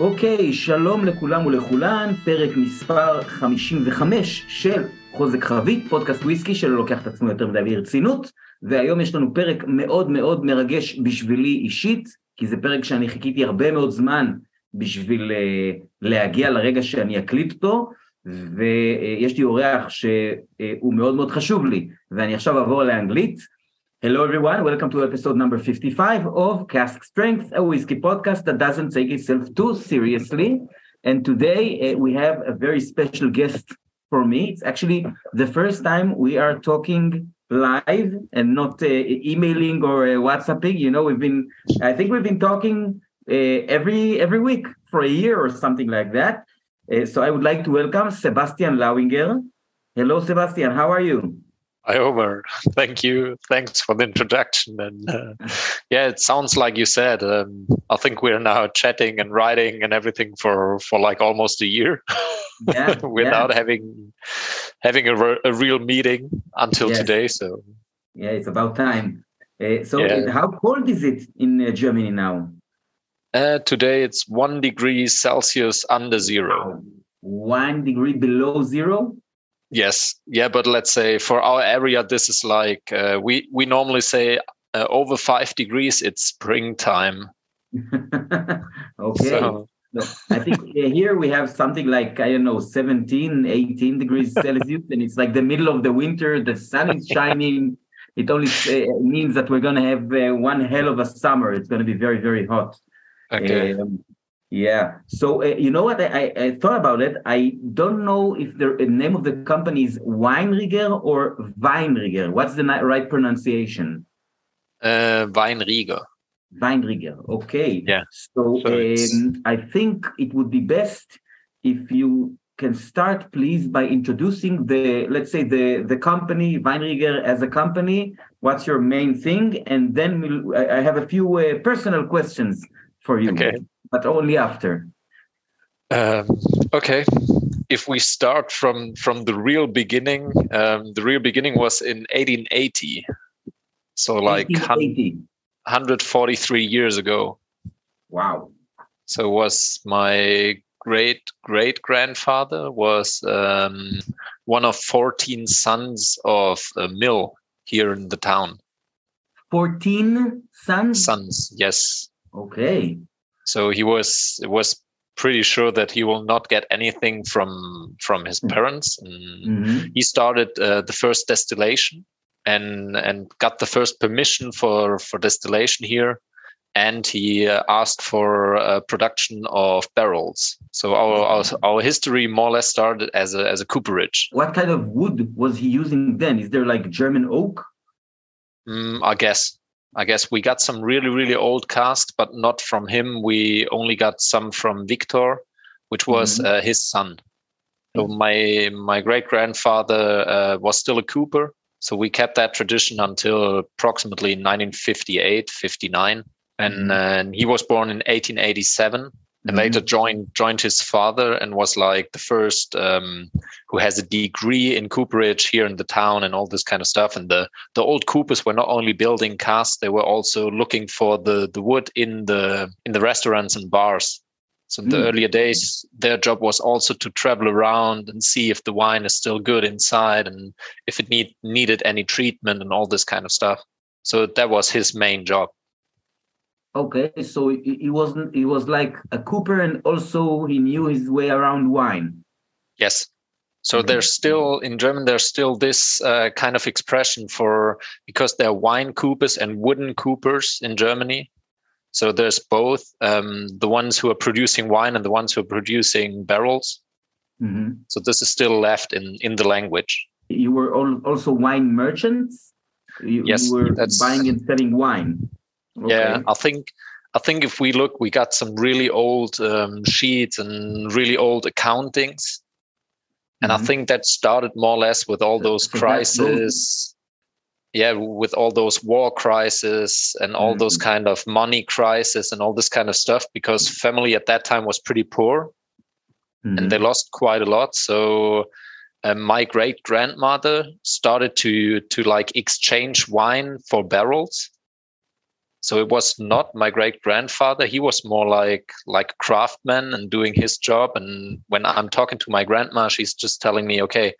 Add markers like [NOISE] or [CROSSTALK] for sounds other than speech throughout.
אוקיי, שלום לכולם ולכולן, פרק מספר 55 של חוזק חבית, פודקאסט וויסקי שלא לוקח את עצמו יותר מדי ברצינות, והיום יש לנו פרק מאוד מאוד מרגש בשבילי אישית, כי זה פרק שאני חיכיתי הרבה מאוד זמן בשביל uh, להגיע לרגע שאני אקליט אותו, ויש לי אורח שהוא מאוד מאוד חשוב לי, ואני עכשיו אעבור לאנגלית. Hello everyone, welcome to episode number 55 of Cask Strength, a whiskey podcast that doesn't take itself too seriously. And today uh, we have a very special guest for me. It's actually the first time we are talking live and not uh, emailing or uh, WhatsApping. You know, we've been, I think we've been talking every every week for a year or something like that. So I would like to welcome Sebastian Lauinger. Hello, Sebastian. How are you? Hi, Omer. [LAUGHS] Thank you. Thanks for the introduction. And uh, [LAUGHS] yeah, it sounds like you said. Um, I think we're now chatting and writing and everything for for like almost a year, yeah, [LAUGHS] without yeah. having having a, re- a, real meeting until yes. today. So yeah, it's about time. Uh, so, yeah. how cold is it in uh, Germany now? Uh, today it's one degree Celsius under zero. One degree below zero. Yes, yeah, but let's say for our area, this is like uh, we we normally say uh, over five degrees. It's springtime. [LAUGHS] okay. So. No, I think here we have something like I don't know 17, 18 degrees Celsius, and it's like the middle of the winter. The sun is shining. It only uh, means that we're gonna have uh, one hell of a summer. It's gonna be very very hot. Okay. Um, yeah. So uh, you know what? I, I, thought about it. I don't know if the name of the company is Weinrieger or Weinrieger. What's the right pronunciation? Uh, Weinrieger. Weinrieger. Okay. Yeah. So, so um, I think it would be best if you can start, please, by introducing the, let's say, the the company Weinrieger as a company. What's your main thing? And then we'll, I have a few uh, personal questions for you. Okay but only after. Um, okay, if we start from from the real beginning, um, the real beginning was in 1880, so like 143 years ago. Wow! So was my great great grandfather was um, one of 14 sons of a mill here in the town. 14 sons. Sons, yes. Okay. So he was was pretty sure that he will not get anything from from his mm. parents. Mm-hmm. He started uh, the first distillation and and got the first permission for for distillation here and he uh, asked for uh, production of barrels. So our, our, our history more or less started as a as a cooperage. What kind of wood was he using then? Is there like German oak? Mm, I guess I guess we got some really, really old cast, but not from him. We only got some from Victor, which was mm-hmm. uh, his son. So my my great grandfather uh, was still a cooper, so we kept that tradition until approximately 1958, 59, and, mm-hmm. uh, and he was born in 1887 and later joined joined his father and was like the first um, who has a degree in cooperage here in the town and all this kind of stuff. And the the old coopers were not only building casks they were also looking for the the wood in the in the restaurants and bars. So in the mm. earlier days their job was also to travel around and see if the wine is still good inside and if it need needed any treatment and all this kind of stuff. So that was his main job Okay, so he wasn't. He was like a cooper, and also he knew his way around wine. Yes. So mm-hmm. there's still in German. There's still this uh, kind of expression for because there are wine coopers and wooden coopers in Germany. So there's both um, the ones who are producing wine and the ones who are producing barrels. Mm-hmm. So this is still left in in the language. You were also wine merchants. You, yes, you were buying and selling wine. Okay. Yeah, I think I think if we look, we got some really old um, sheets and really old accountings, and mm-hmm. I think that started more or less with all those crises. Yeah, with all those war crises and all mm-hmm. those kind of money crises and all this kind of stuff, because family at that time was pretty poor, mm-hmm. and they mm-hmm. lost quite a lot. So uh, my great grandmother started to to like exchange wine for barrels So it was not my great grandfather. He was more like like craftsman and doing his job. And when I'm talking to my grandma, she's just telling me, okay, it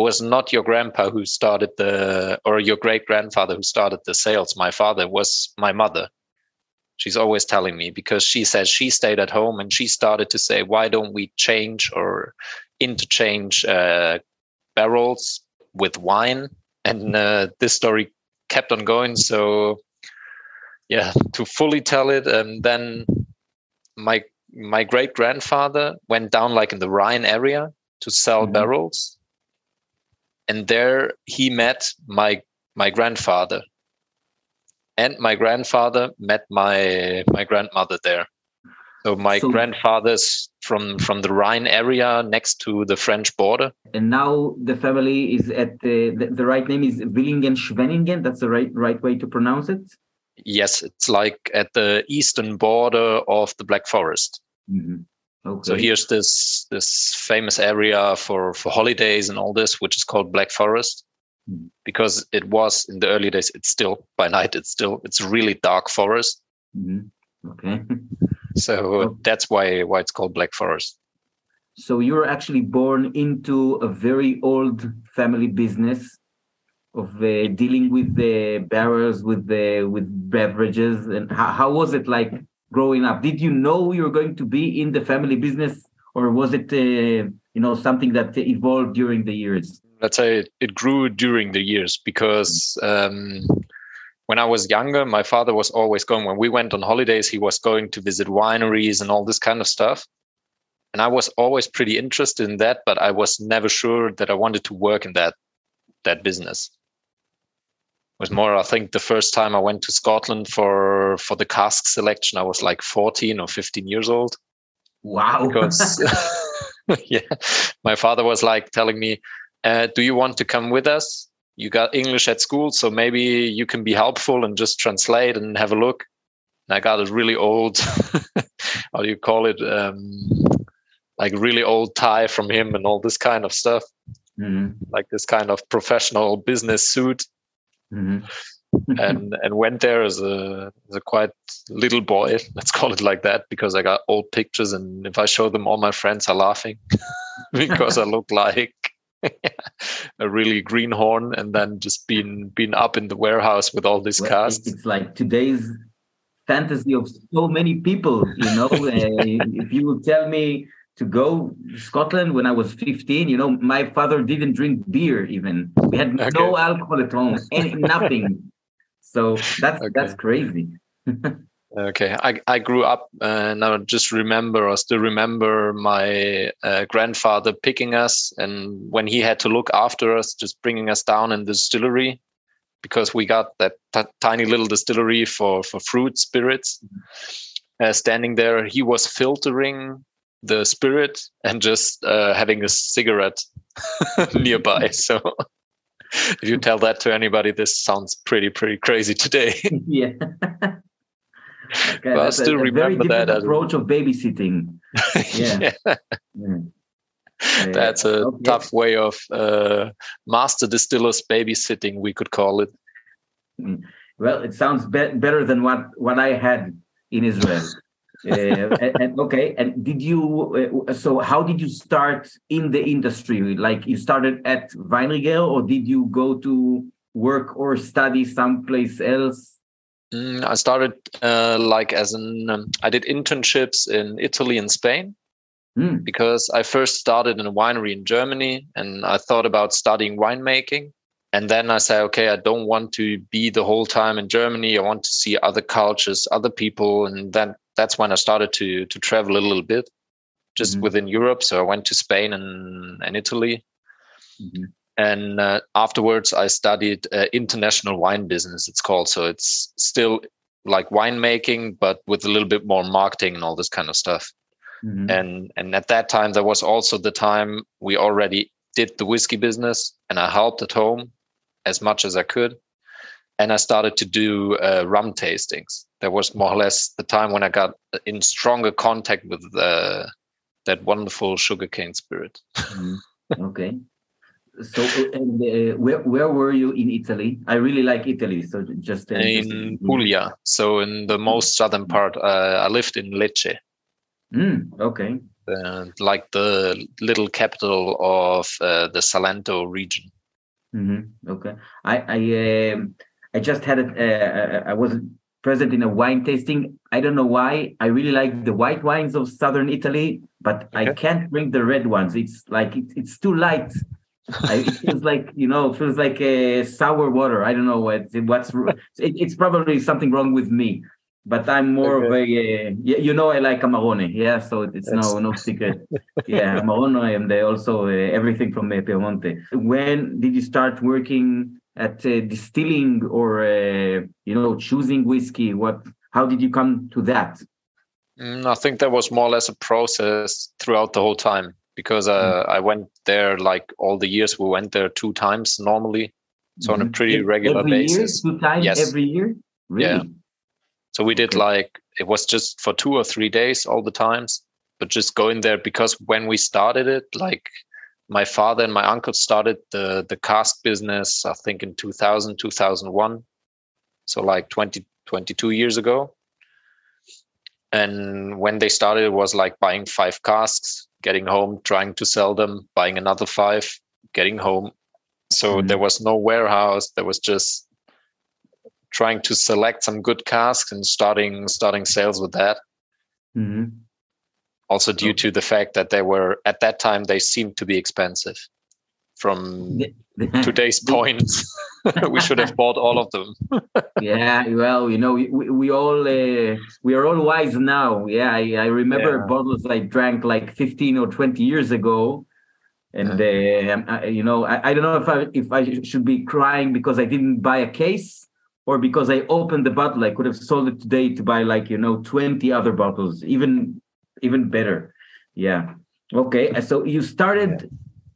was not your grandpa who started the or your great grandfather who started the sales. My father was my mother. She's always telling me because she says she stayed at home and she started to say, why don't we change or interchange uh, barrels with wine? And uh, this story kept on going. So yeah, to fully tell it, and then my my great grandfather went down like in the Rhine area to sell mm-hmm. barrels, and there he met my my grandfather, and my grandfather met my my grandmother there. So my so, grandfather's from from the Rhine area next to the French border. And now the family is at the the, the right name is Willingen Schwenningen. That's the right right way to pronounce it. Yes, it's like at the eastern border of the Black Forest. Mm-hmm. Okay. So here's this this famous area for for holidays and all this, which is called Black Forest, mm-hmm. because it was in the early days. It's still by night. It's still it's really dark forest. Mm-hmm. Okay. [LAUGHS] so that's why why it's called Black Forest. So you were actually born into a very old family business of uh, dealing with the barrels with the with beverages and how, how was it like growing up? Did you know you were going to be in the family business or was it uh, you know something that evolved during the years? Let's say it grew during the years because um, when i was younger my father was always going when we went on holidays he was going to visit wineries and all this kind of stuff. And i was always pretty interested in that but i was never sure that i wanted to work in that that business was more i think the first time i went to scotland for for the cask selection i was like 14 or 15 years old. Wow. Because [LAUGHS] [LAUGHS] yeah. My father was like telling me uh, do you want to come with us? You got english at school so maybe you can be helpful and just translate and have a look. And i got a really old [LAUGHS] how do you call it? Um, like really old tie from him and all this kind of stuff. Mm-hmm. like this kind of professional business suit Mm-hmm. and [LAUGHS] and went there as a as a quite little boy [LAUGHS] let's call it like that because i got old pictures and if i show them all my friends are laughing [LAUGHS] because i look like a really greenhorn and then just being being up in the warehouse with all these well, casts it's like today's fantasy of so many people you know uh, if you will tell me to go to Scotland when I was 15. You know, my father didn't drink beer even. We had okay. no alcohol at home, nothing. [LAUGHS] So that's okay. that's crazy. okay, I, I grew up uh, and I just remember, I still remember my uh, grandfather picking us, and when he had to look after us, just bringing us down in the distillery because we got that tiny little distillery for for fruit spirits. Uh, standing there, he was filtering the spirit and just uh, having a cigarette [LAUGHS] nearby. [LAUGHS] So if you tell that to anybody, this sounds pretty pretty crazy today. [LAUGHS] yeah. Okay, but I still a, a remember that approach of babysitting. Yeah. yeah. That's a okay. tough way of uh, master distillers babysitting, we could call it. Mm. Well, it sounds be- better than what, what I had in Israel uh, and, okay and did you uh, so how did you start in the industry? Like you started at weinrieger or did you go to work or study someplace else? Mm, i started uh, like as an um, i did internships in italy and spain mm. because i first started in a winery in germany and i thought about studying winemaking and then i say okay i don't want to be the whole time in germany i want to see other cultures other people and then that's when I started to to travel a little bit, just mm-hmm. within Europe. So I went to Spain and and Italy, mm-hmm. and uh, afterwards I studied uh, international wine business. It's called. So it's still like winemaking, but with a little bit more marketing and all this kind of stuff. Mm-hmm. And and at that time there was also the time we already did the whiskey business, and I helped at home as much as I could and I started to do uh, rum tastings. That was more or less the time when I got in stronger contact with uh, that wonderful sugarcane spirit. mm, [LAUGHS] okay. So, and, uh, where where were you in Italy? I really like Italy, so just uh, in Puglia, so in the most southern part. Uh, I lived in Lecce. Mm, okay. like the little capital of uh, the Salento region. Mm-hmm. Okay. I I um, I just had it. Uh, I was present in a wine tasting. I don't know why. I really like the white wines of southern Italy, but okay. I can't drink the red ones. It's like it, it's too light. I, it feels like you know, feels like a sour water. I don't know what what's. It, it's probably something wrong with me, but I'm more okay. of a. Uh, you know, I like Amarone. Yeah, so it's That's... no no secret. yeah, Amarone and also uh, everything from uh, Piemonte. When did you start working at uh, distilling or uh, you know choosing whiskey? What? How did you come to that? Mm, I think that was more or less a process throughout the whole time because uh, mm. I went there like all the years. We went there two times normally, so mm-hmm. on a mm-hmm. pretty regular every basis. Year, two times yes. every year. Really? Yeah. So we did okay. like it was just for two or three days all the times, but just going there because when we started it, like my father and my uncle started the the cask business i think in 2000 2001 so like 20 22 years ago and when they started it was like buying five casks getting home trying to sell them buying another five getting home so mm-hmm. there was no warehouse there was just trying to select some good casks and starting starting sales with that. Mm-hmm. Also due to the fact that they were at that time they seemed to be expensive from [LAUGHS] today's point. [LAUGHS] We should have bought all of them. [LAUGHS] Yeah well you know we, we all uh, we are all wise now. Yeah i, I remember yeah. bottles i drank like 15 or 20 years ago. And uh, I, you know I, I don't know if i if i should be crying because i didn't buy a case or because i opened the bottle i could have sold it today to buy like you know 20 other bottles even even better. Yeah. Okay. So you started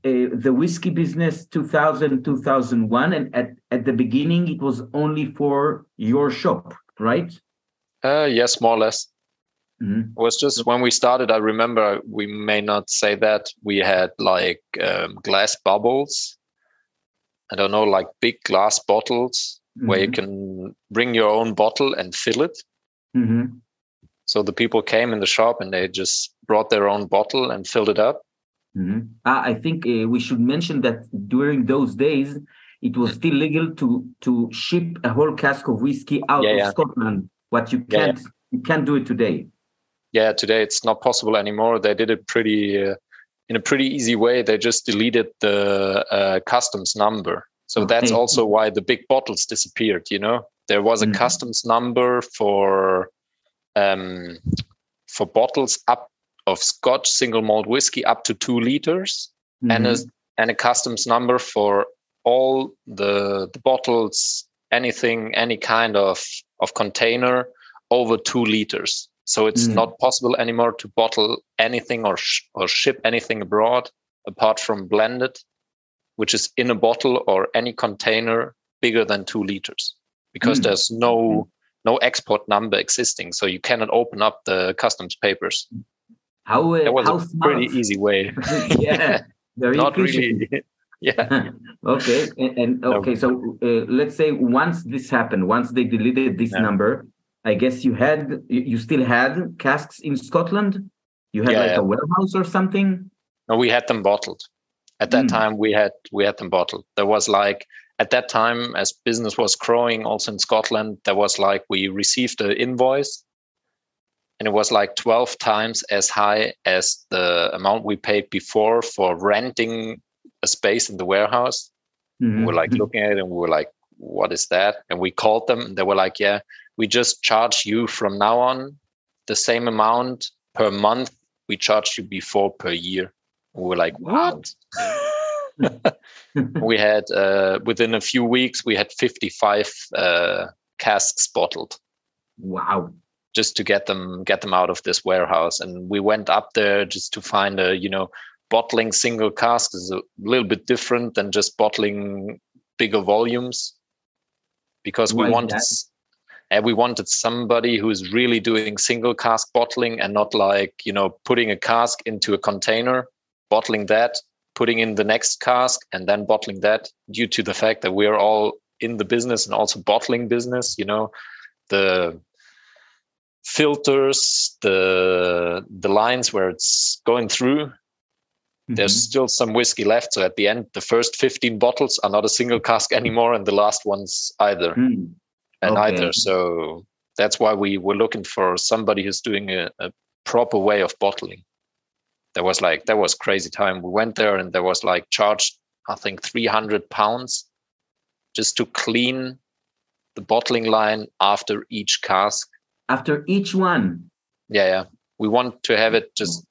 uh, the whiskey business 2000 2001 and at, at the beginning it was only for your shop right uh yes more or less mm-hmm. it was just when we started i remember we may not say that we had like um, glass bubbles i don't know like big glass bottles mm-hmm. where you mm-hmm. can bring your own bottle and fill it mm-hmm. So the people came in the shop and they just brought their own bottle and filled it up. Mm-hmm. Uh, I think uh, we should mention that during those days, it was still legal to to ship a whole cask of whiskey out yeah, of yeah. Scotland. What you can't yeah, you can't do it today. Yeah, today it's not possible anymore. They did it pretty uh, in a pretty easy way. They just deleted the uh, customs number. So that's also why the big bottles disappeared. You know, there was a mm-hmm. customs number for um, for bottles up of Scotch single malt whiskey up to two liters, mm-hmm. and a and a customs number for all the, the bottles, anything, any kind of of container over two liters. So it's mm-hmm. not possible anymore to bottle anything or sh- or ship anything abroad apart from blended, which is in a bottle or any container bigger than two liters, because mm-hmm. there's no no export number existing, so you cannot open up the customs papers. How uh, that was how a smart. pretty easy way. [LAUGHS] yeah, very [LAUGHS] not efficient. really. [LAUGHS] yeah. okay, and, and okay, so uh, let's say once this happened, once they deleted this yeah. number, I guess you had you still had casks in Scotland. You had yeah, like yeah. a warehouse or something. No, we had them bottled. At that mm. time, we had we had them bottled. There was like at that time, as business was growing also in Scotland, there was like we received an invoice and it was like 12 times as high as the amount we paid before for renting a space in the warehouse. Mm-hmm. We were like looking at it and we were like, what is that? And we called them and they were like, yeah, we just charge you from now on the same amount per month we charged you before per year. We were like, what? [LAUGHS] we had uh, within a few weeks we had 55 uh, casks bottled. Wow. Just to get them get them out of this warehouse. And we went up there just to find a you know bottling single casks is a little bit different than just bottling bigger volumes. Because we wanted and we wanted somebody who's really doing single cask bottling and not like you know putting a cask into a container bottling that putting in the next cask and then bottling that due to the fact that we're all in the business and also bottling business you know the filters the the lines where it's going through mm-hmm. there's still some whiskey left so at the end the first 15 bottles are not a single cask anymore and the last ones either mm. and okay. either so that's why we were looking for somebody who's doing a, a proper way of bottling there was like that was crazy time. We went there and there was like charged i think 300 pounds just to clean the bottling line after each cask. After each one? Yeah yeah. We want to have it just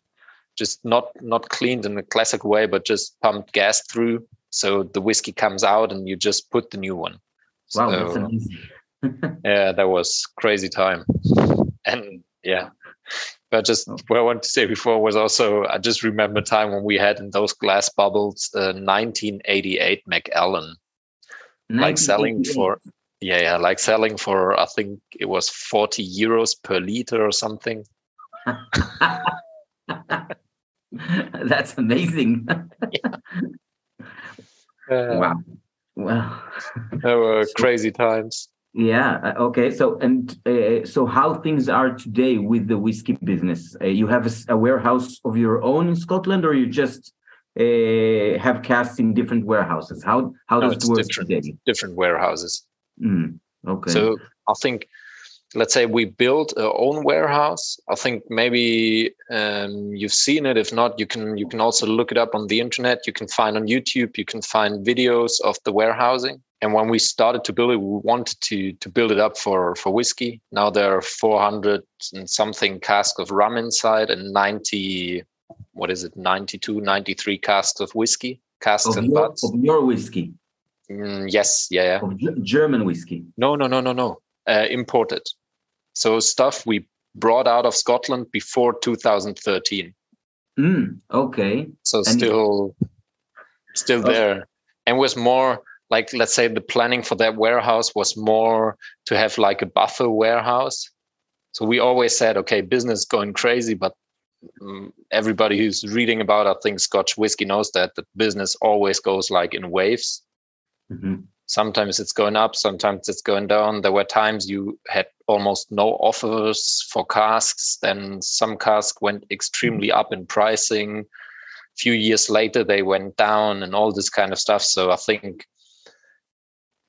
just not not cleaned in a classic way but just pumped gas through so the whiskey comes out and you just put the new one. Wow so, [LAUGHS] yeah that was crazy time. And yeah but just what I wanted to say before was also I just remember a time when we had in those glass bubbles uh, 1988 Macallan, like selling for yeah yeah like selling for I think it was 40 euros per liter or something. [LAUGHS] That's amazing. [LAUGHS] yeah. Uh, wow. Wow. There were [LAUGHS] crazy times. Yeah. Uh, okay. So and uh, so how things are today with the whiskey business? Uh, you have a, a, warehouse of your own in Scotland, or you just uh, have casks in different warehouses? How how no, does it work different, today? Different warehouses. Mm, okay. So I think let's say we build our own warehouse i think maybe um, you've seen it. If not you can you can also look it up on the internet. You can find on youtube you can find videos of the warehousing. And when we started to build it we wanted to to build it up for for whiskey. Now there are 400 and something casks of rum inside and 90 what is it? 92 93 casks of whiskey casks of and your, butts of your whiskey? Mm, yes yeah, yeah. Of german whiskey? No no no no no. Uh, imported so stuff we brought out of Scotland before 2013. Mm, okay. So and still, still there, and was more like let's say the planning for that warehouse was more to have like a buffer warehouse. So we always said, okay, business going crazy, but um, everybody who's reading about I think Scotch whiskey knows that the business always goes like in waves. Mm-hmm sometimes it's going up sometimes it's going down. There were times you had almost no offers for casks then some casks went extremely mm-hmm. up in pricing. A few years later they went down and all this kind of stuff. So i think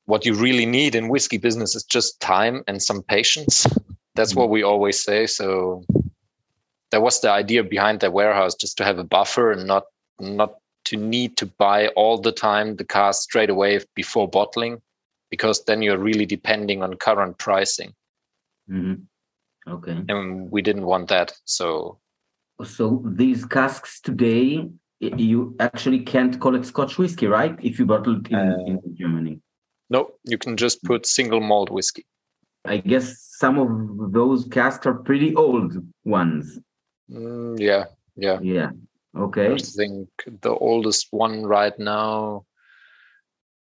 what you really need in whiskey business is just time and some patience. That's what mm-hmm. we always say. So that was the idea behind the warehouse just to have a buffer and not not to need to buy all the time the car straight away before bottling because then you're really depending on current pricing. Mm-hmm. okay. And we didn't want that so. So these casks today you actually can't call it scotch whiskey right? If you bottle it in, uh, in germany. no you can just put single malt whiskey. I guess some of those casks are pretty old ones. Mm, yeah yeah. Yeah Okay. I think the oldest one right now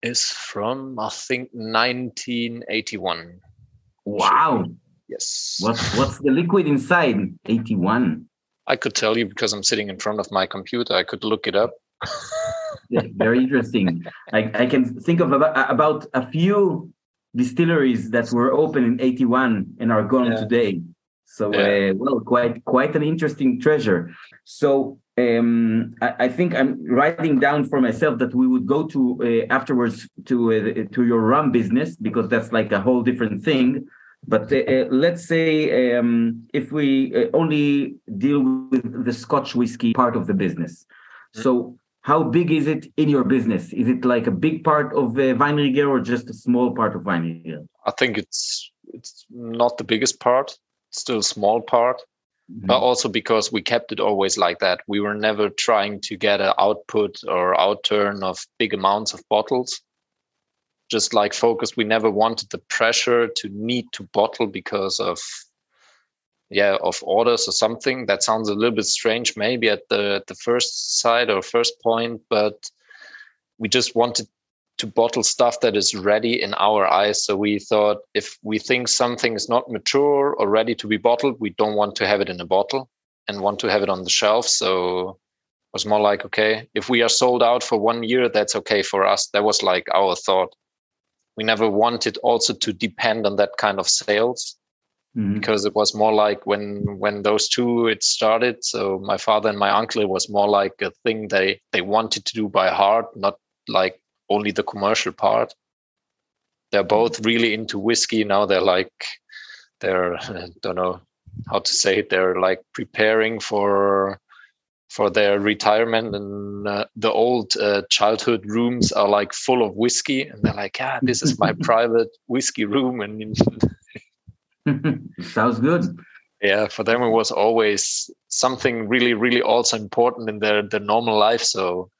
is from I think 1981. Wow. Yes. What's what's the liquid inside? 81. I could tell you because I'm sitting in front of my computer. I could look it up. [LAUGHS] yeah, very interesting. I, I can think of about, about a few distilleries that were open in 81 and are gone yeah. today. So yeah. uh, well, quite quite an interesting treasure. So um, I, I, think I'm writing down for myself that we would go to uh, afterwards to uh, to your rum business because that's like a whole different thing. But uh, uh let's say um, if we uh, only deal with the Scotch whiskey part of the business, mm-hmm. so how big is it in your business? Is it like a big part of uh, Weinrieger or just a small part of Weinrieger? I think it's it's not the biggest part. It's still a small part. But also because we kept it always like that. We were never trying to get an output or outturn of big amounts of bottles. Just like focused, we never wanted the pressure to need to bottle because of yeah of orders or something that sounds a little bit strange maybe at the at the first side or first point but we just wanted to bottle stuff that is ready in our eyes. So we thought if we think something is not mature or ready to be bottled, we don't want to have it in a bottle and want to have it on the shelf. So it was more like okay if we are sold out for one year that's okay for us that was like our thought we never wanted also to depend on that kind of sales mm-hmm. because it was more like when when those two it started so my father and my uncle it was more like a thing they they wanted to do by heart not like only the commercial part. They're both really into whiskey. Now they're like they're I [LAUGHS] don't know how to say it. They're like preparing for for their retirement. And uh, the old uh, childhood rooms are like full of whiskey. And they're like yeah this is my [LAUGHS] private whiskey room. And [LAUGHS] sounds good. Yeah for them it was always something really really also important in their their normal life. So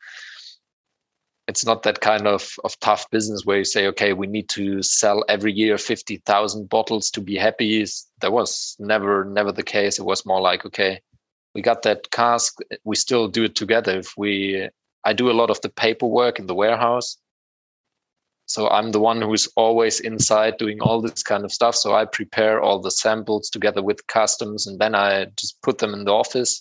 it's not that kind of of tough business where you say okay we need to sell every year 50,000 bottles to be happy. That was never never the case. It was more like okay we got that cask. We still do it together. If we i do a lot of the paperwork in the warehouse. So i'm the one who's always inside doing all this kind of stuff. So i prepare all the samples together with customs and then i just put them in the office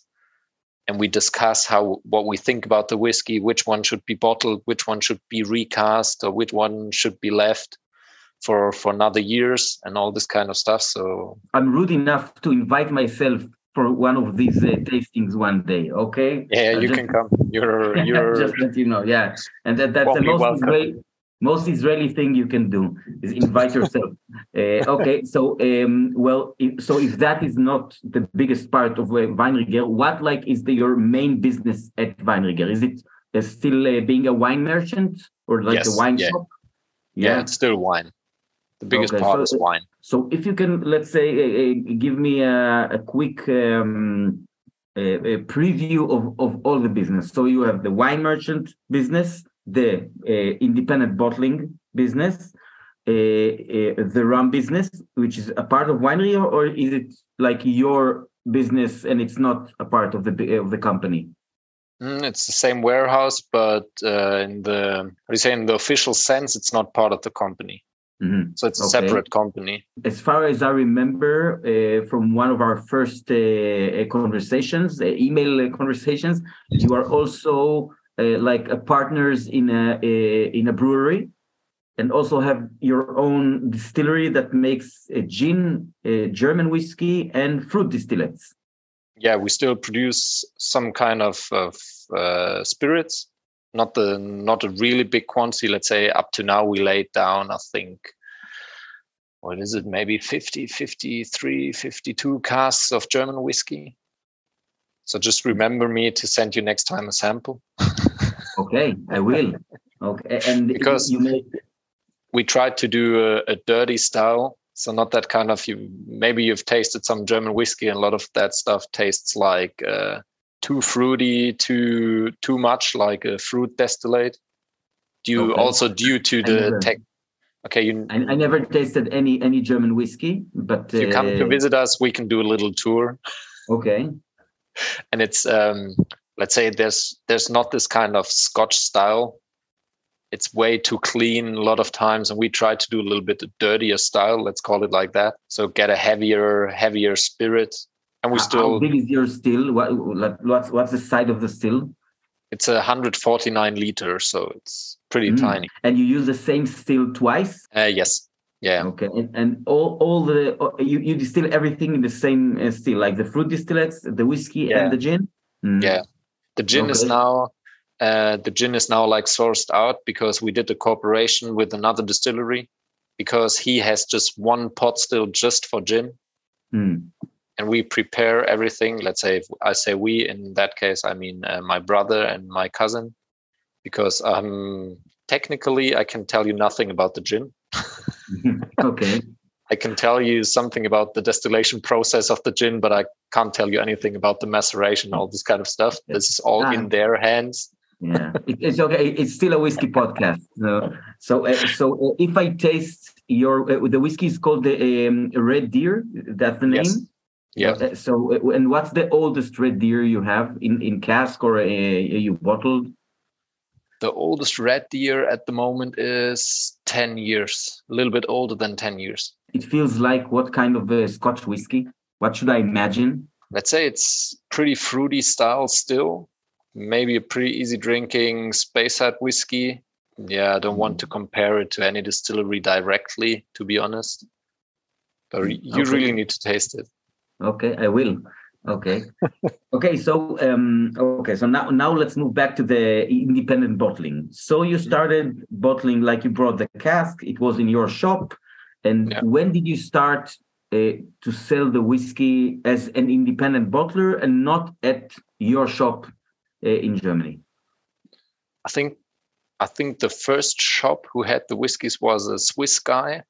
and we discuss how what we think about the whiskey which one should be bottled which one should be recast or which one should be left for for another years and all this kind of stuff so i'm rude enough to invite myself for one of these uh, tastings one day. Okay. Yeah, you just, can come. You're [LAUGHS] you're just let you know. Yeah, and that, that's the most Israeli, most Israeli thing you can do is invite yourself. [LAUGHS] uh, okay, so um, well, if, so if that is not the biggest part of uh, Weinrieger, what like is the, your main business at Weinrieger? Is it uh, still uh, being a wine merchant or like yes, a wine yeah. shop? Yeah. yeah, it's still wine. The biggest okay, part so, is wine. So if you can, let's say, uh, give me a, a quick um, a, a preview of, of all the business. So you have the wine merchant business, the uh, independent bottling business, uh, uh, the rum business, which is a part of winery, or, or is it like your business and it's not a part of the of the company? Mm, it's the same warehouse, but uh, in the how do you say in the official sense, it's not part of the company. Mm-hmm. So it's a okay. separate company. As far as I remember uh, from one of our first uh, conversations, uh, email conversations, you are also Uh, like a partners in a, a, in a brewery, and also have your own distillery that makes a gin, a German whiskey, and fruit distillates. Yeah, we still produce some kind of, of spirits. Not the not a really big quantity. Let's say up to now we laid down i think what is it? Maybe 50 53 52 casks of german whiskey so just remember me to send you next time a sample [LAUGHS] okay i will okay and because you may... we tried to do a, a dirty style so not that kind of you maybe you've tasted some german whiskey and a lot of that stuff tastes like uh, too fruity, too too much like a fruit distillate. Due okay. also due to the tech. Okay, you. I, I, never tasted any any German whiskey, but if you come to uh, visit us, we can do a little tour. Okay. And it's um, let's say there's there's not this kind of Scotch style. It's way too clean a lot of times, and we try to do a little bit dirtier style. Let's call it like that. So get a heavier heavier spirit and we still how big is your still what, what's what's the size of the still it's a 149 liter so it's pretty mm. tiny and you use the same still twice uh, yes yeah. Okay and, and all all the you, you distill everything in the same uh, still like the fruit distillates the whiskey yeah. and the gin? Mm. yeah. The gin okay. is now uh, the gin is now like sourced out because we did a cooperation with another distillery because he has just one pot still just for gin. Mm and we prepare everything. Let's say if i say we in that case i mean uh, my brother and my cousin because um technically i can tell you nothing about the gin [LAUGHS] [LAUGHS] [LAUGHS] okay i can tell you something about the distillation process of the gin but i can't tell you anything about the maceration all this kind of stuff this is all ah. in their hands yeah it's okay it's still a whiskey podcast so so uh, so uh, if i taste your uh, the whiskey is called the um, red deer that's the name yes. Yeah. Uh, so, uh, and what's the oldest red deer you have in in cask or uh, you bottled? The oldest red deer at the moment is ten years, a little bit older than ten years. It feels like what kind of a Scotch whiskey? What should I imagine? Let's say it's pretty fruity style still, maybe a pretty easy drinking Speyside whiskey. Yeah, I don't want to mm. compare it to any distillery directly, to be honest. But you okay. really need to taste it. Okay, I will. Okay. okay. So um, okay. So now now let's move back to the independent bottling. So you mm-hmm. started bottling like you brought the cask. It was in your shop. And yeah. when did you start uh, to sell the whiskey as an independent bottler and not at your shop uh, in Germany? I think I think the first shop who had the whiskies was a Swiss guy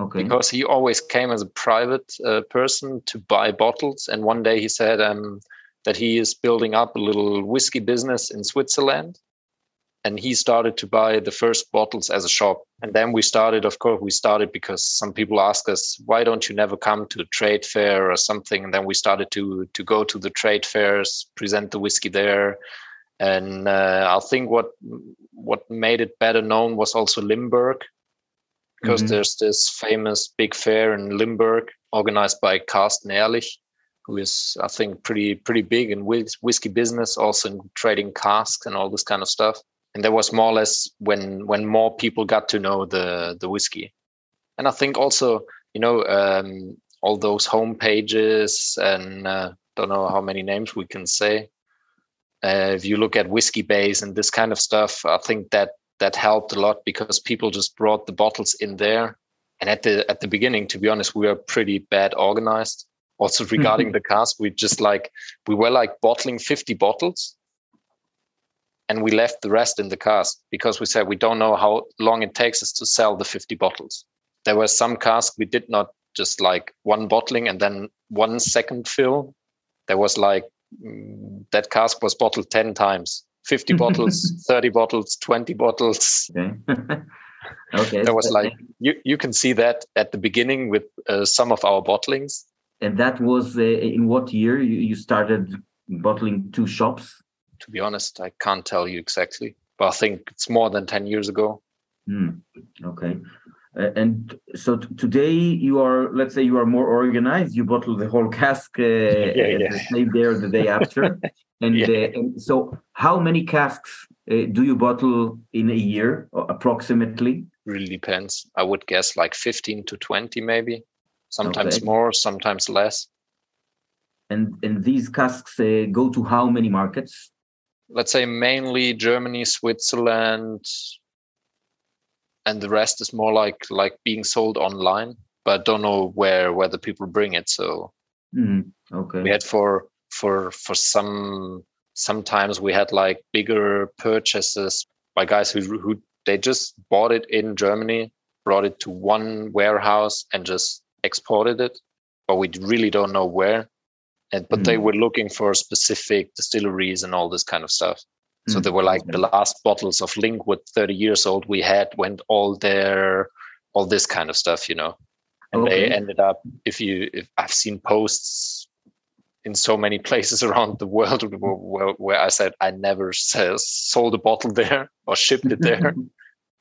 Okay. Because he always came as a private uh, person to buy bottles, and one day he said um, that he is building up a little whiskey business in Switzerland, and he started to buy the first bottles as a shop. And then we started, of course, we started because some people ask us, why don't you never come to a trade fair or something? And then we started to to go to the trade fairs, present the whiskey there. And uh, I think what what made it better known was also Limburg, because mm-hmm. there's this famous big fair in Limburg organized by Carsten Ehrlich, who is, I think, pretty pretty big in whiskey business, also in trading casks and all this kind of stuff. And that was more or less when when more people got to know the the whiskey. And I think also, you know, um, all those home pages and uh, don't know how many names we can say. Uh, if you look at Whiskybase and this kind of stuff, I think that that helped a lot because people just brought the bottles in there. And at the at the beginning, to be honest, we were pretty bad organized. Also regarding mm-hmm. the cask, we just like we were like bottling 50 bottles and we left the rest in the cask because we said we don't know how long it takes us to sell the 50 bottles. There were some casks we did not just like one bottling and then one second fill. There was like mm, that cask was bottled 10 times 50 [LAUGHS] bottles 30 bottles 20 bottles. Okay, [LAUGHS] okay. that was like you, you can see that at the beginning with uh, some of our bottlings. And that was uh, in what year you, you started bottling two shops? To be honest i can't tell you exactly but i think it's more than 10 years ago. Mm, okay and so today you are let's say you are more organized you bottle the whole cask uh, [LAUGHS] yeah, yeah. the same day or the day after [LAUGHS] and, yeah. uh, and so how many casks uh, do you bottle in a year approximately really depends i would guess like 15 to 20 maybe sometimes okay. more sometimes less and and these casks uh, go to how many markets let's say mainly germany switzerland and the rest is more like like being sold online but don't know where where the people bring it. So mm, okay. we had for for for some sometimes we had like bigger purchases by guys who who they just bought it in germany brought it to one warehouse and just exported it but we really don't know where. And but mm. they were looking for specific distilleries and all this kind of stuff so hmm. they were like the last bottles of Linkwood, 30 years old, we had went all there, all this kind of stuff, you know. And okay. they ended up, if you, if I've seen posts in so many [LAUGHS] places around the world where, where I said I never sold a bottle there or shipped it there. [LAUGHS]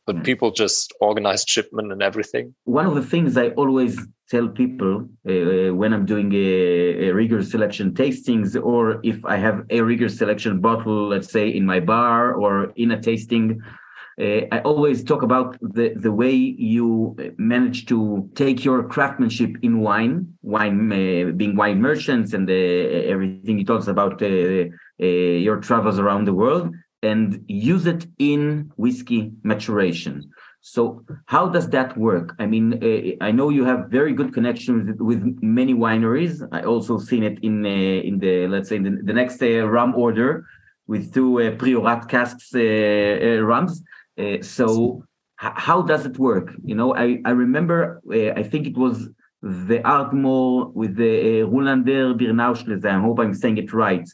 but hmm. people just organized shipment and everything. One of the things I always tell people uh, when I'm doing a, a, Rieger selection tastings, or if I have a Rieger selection bottle, let's say in my bar or in a tasting, uh, I always talk about the, the way you manage to take your craftsmanship in wine, wine uh, being wine merchants and uh, everything you talks about uh, uh, your travels around the world and use it in whiskey maturation. So how does that work? I mean, uh, I know you have very good connections with, many wineries. I also seen it in uh, in the let's say the, the next uh, rum order with two uh, Priorat casks uh, uh, rums. so how does it work? You know, I I remember I think it was the Ardmore with the Ruländer Beerenauslese. I hope I'm saying it right.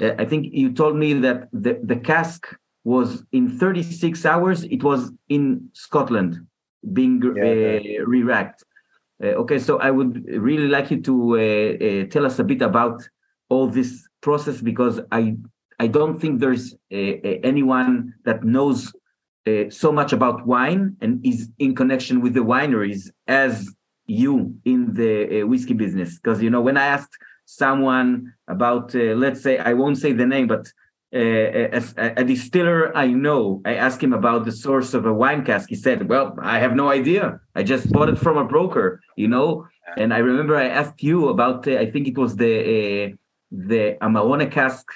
I think you told me that the, the cask was in 36 hours, it was in Scotland being yeah, uh, re-racked. Uh, okay, so I would really like you to uh, uh tell us a bit about all this process because I I don't think there's uh, uh, anyone that knows so much about wine and is in connection with the wineries as you in the whiskey business. Because you know when I asked someone about uh, let's say i won't say the name but uh, a, a, distiller I know, I asked him about the source of a wine cask. He said, "Well, I have no idea. I just bought it from a broker, you know." And I remember I asked you about. Uh, I think it was the uh, the Amarone cask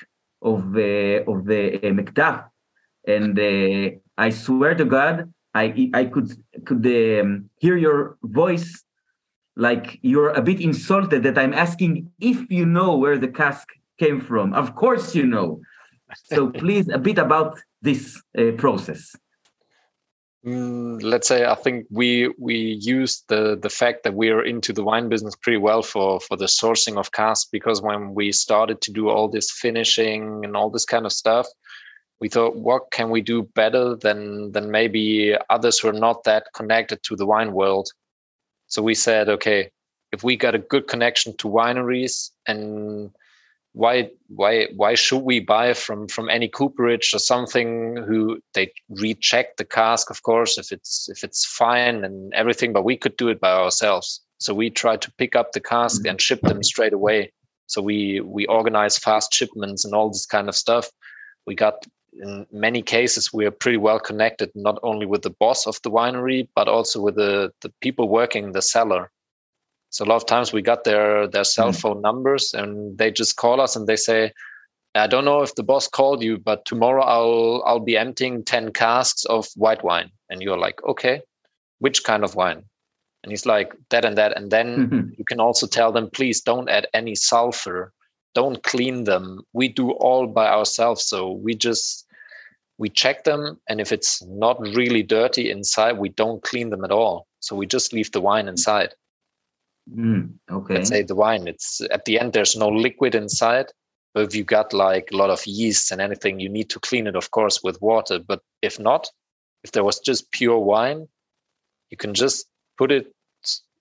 of uh, of the uh, Macduff, and uh, I swear to God, I I could could um, hear your voice like you're a bit insulted that I'm asking if you know where the cask came from. Of course you know. So [LAUGHS] please a bit about this uh, process. Mm, let's say I think we we use the the fact that we are into the wine business pretty well for for the sourcing of casks because when we started to do all this finishing and all this kind of stuff, we thought what can we do better than than maybe others who are not that connected to the wine world so we said, okay, if we got a good connection to wineries and why why why should we buy from from any cooperage or something who they recheck the cask of course if it's if it's fine and everything but we could do it by ourselves. So we try to pick up the cask mm-hmm. and ship them straight away. So we we organize fast shipments and all this kind of stuff. We got in many cases we are pretty well connected not only with the boss of the winery but also with the, the people working in the cellar. So a lot of times we got their their cell mm. phone numbers and they just call us and they say i don't know if the boss called you but tomorrow i'll i'll be emptying 10 casks of white wine. And you're like okay which kind of wine? And he's like that and that. And then mm-hmm. you can also tell them please don't add any sulfur. Don't clean them. We do all by ourselves so we just we check them and if it's not really dirty inside we don't clean them at all. So we just leave the wine inside. Mm, okay. Let's say the wine it's at the end there's no liquid inside. But if you got like a lot of yeast and anything you need to clean it of course with water. But if not if there was just pure wine you can just put it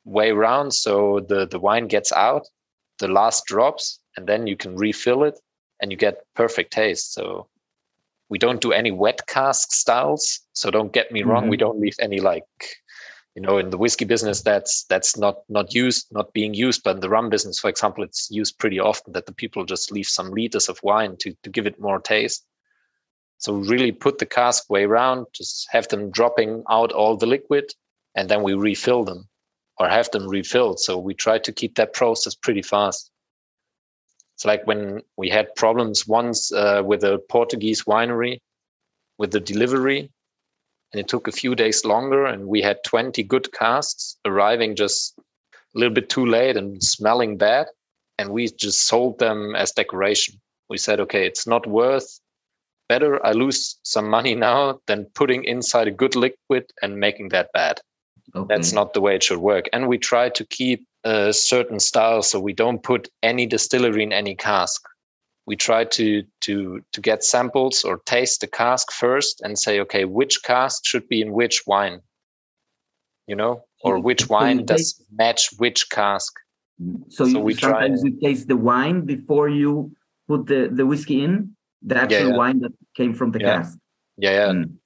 way around so the the wine gets out the last drops and then you can refill it and you get perfect taste. So we don't do any wet cask styles so don't get me wrong mm-hmm. we don't leave any like you know in the whiskey business that's that's not not used not being used but in the rum business for example it's used pretty often that the people just leave some liters of wine to to give it more taste. So really put the cask way around just have them dropping out all the liquid and then we refill them or have them refilled. So we try to keep that process pretty fast it's like when we had problems once uh, with a Portuguese winery with the delivery, and it took a few days longer, and we had 20 good casks arriving just a little bit too late and smelling bad. And we just sold them as decoration. We said, okay, it's not worth better I lose some money [LAUGHS] now than putting inside a good liquid and making that bad. Okay. That's not the way it should work. And we try to keep a certain style, so we don't put any distillery in any cask. We try to to to get samples or taste the cask first and say, okay, which cask should be in which wine, you know, or which wine does match which cask. So, so we sometimes try, you taste the wine before you put the the whiskey in the actual yeah, yeah. wine that came from the yeah. cask. Yeah, yeah. Mm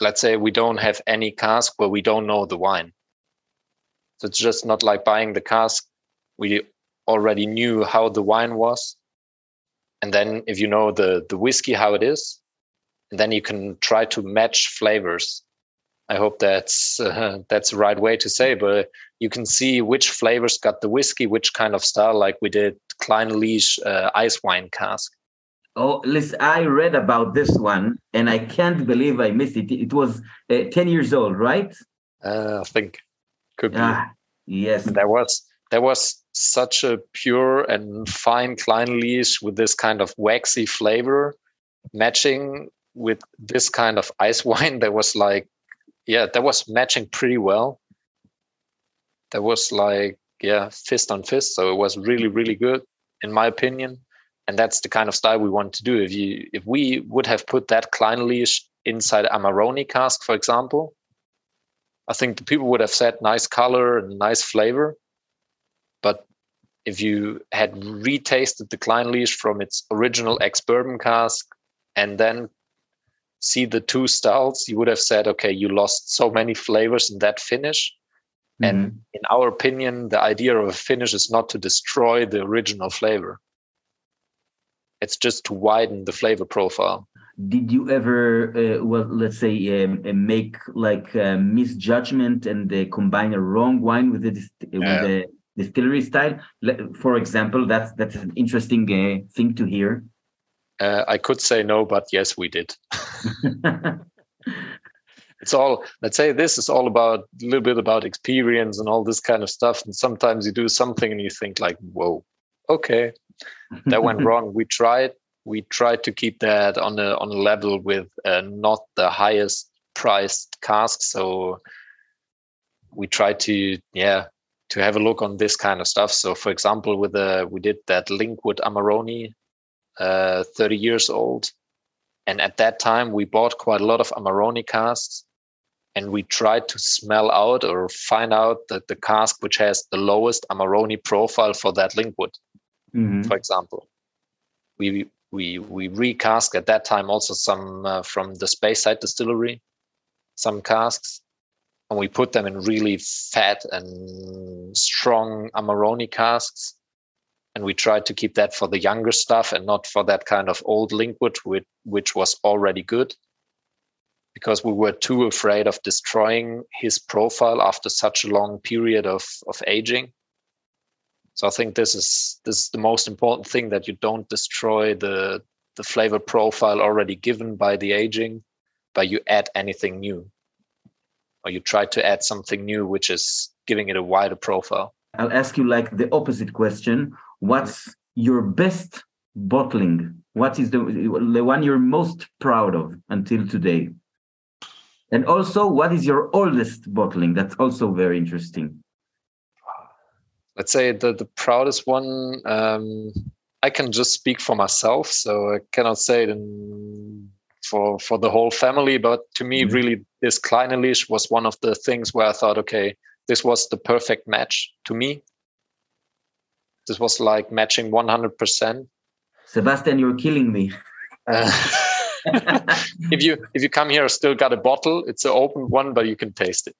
let's say we don't have any cask where we don't know the wine. So it's just not like buying the cask. We already knew how the wine was. And then if you know the, the whiskey, how it is, and then you can try to match flavors. I hope that's uh, [LAUGHS] that's the right way to say, but you can see which flavors got the whiskey, which kind of style, like we did Clynelish uh, ice wine cask. Oh, listen, I read about this one and I can't believe I missed it. It was uh, 10 years old, right? Uh, I think could be. Ah, yes. There was there was such a pure and fine Clynelish with this kind of waxy flavor matching with this kind of ice [LAUGHS] wine that was like yeah, that was matching pretty well. That was like yeah, fist on fist. So it was really, really good in my opinion and that's the kind of style we want to do. If you if we would have put that Clynelish inside Amarone cask, for example, I think the people would have said nice color and nice flavor. But if you had retasted the Clynelish from its original ex bourbon cask and then see the two styles, you would have said, okay, you lost so many flavors in that finish. Mm-hmm. And in our opinion, the idea of a finish is not to destroy the original flavor It's just to widen the flavor profile. Did you ever, uh, well, let's say, um, uh, make like a misjudgment and uh, combine a wrong wine with the, with yeah. the distillery style? For example, that's that's an interesting uh, thing to hear. Uh, I could say no, but yes, we did. [LAUGHS] it's all let's say this is all about a little bit about experience and all this kind of stuff and sometimes you do something and you think like whoa okay [LAUGHS] that went wrong. We tried we tried to keep that on a on a level with uh, not the highest priced cask so we tried to yeah to have a look on this kind of stuff. So for example with the we did that linkwood amarone uh, 30 years old. And at that time we bought quite a lot of amarone casks. And we tried to smell out or find out that the cask which has the lowest Amarone profile for that linkwood, mm-hmm. for example. We we we recast at that time also some uh, from the Speyside distillery, some casks, and we put them in really fat and strong Amarone casks. And we tried to keep that for the younger stuff and not for that kind of old linkwood, which, which was already good because we were too afraid of destroying his profile after such a long period of, of aging. So I think this is this is the most important thing that you don't destroy the the flavor profile already given by the aging, but you add anything new. Or you try to add something new which is giving it a wider profile. I'll ask you like the opposite question. What's your best bottling? What is the the one you're most proud of until today? And also, what is your oldest bottling? That's also very interesting. Let's say the, the proudest one, um, I can just speak for myself, so I cannot say it in, for for the whole family. But to me, mm-hmm. really, this Kleine was one of the things where I thought, okay, this was the perfect match to me. This was like matching 100%. Sebastian, you're killing me. [LAUGHS] Uh, [LAUGHS] if you if you come here, still got a bottle. It's an open one, but you can taste it.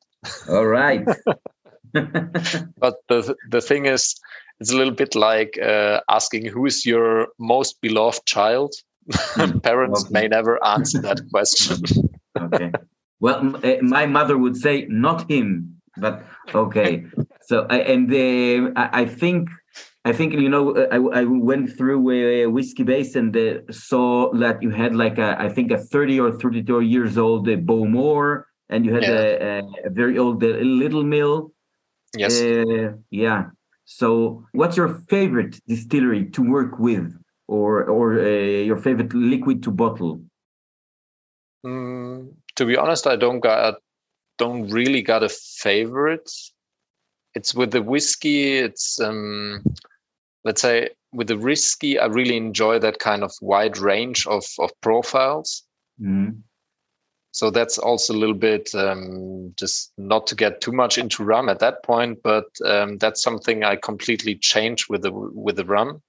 All right. [LAUGHS] [LAUGHS] but the the thing is, it's a little bit like uh, asking who is your most beloved child. Hmm. [LAUGHS] Parents okay. may never answer that question. [LAUGHS] okay. Well, eh, my mother would say not him, but okay. So and the, I think I think you know uh, I, I went through a Whiskybase and uh, saw that you had like a, I think a 30 or 32 years old uh, Bowmore and you had yeah. a, a, very old uh, Little Mill. Yes. Uh, yeah. So, what's your favorite distillery to work with, or or uh, your favorite liquid to bottle? Mm, to be honest, I don't got don't really got a favorite. It's with the whiskey. It's um, let's say with the whiskey, I really enjoy that kind of wide range of of profiles. Mm. So that's also a little bit um, just not to get too much into rum at that point, but um, that's something I completely changed with the with the rum,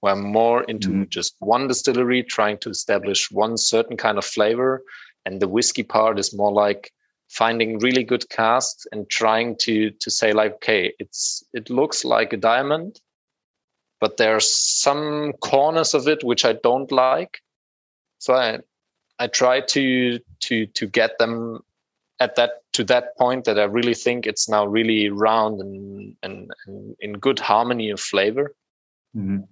where I'm more into mm. just one distillery, trying to establish one certain kind of flavor, and the whiskey part is more like finding really good casks and trying to to say like, okay, it's it looks like a diamond, but there's some corners of it which I don't like. So I I try to to to get them at that to that point that I really think it's now really round and and, and in good harmony of flavor. Mm-hmm.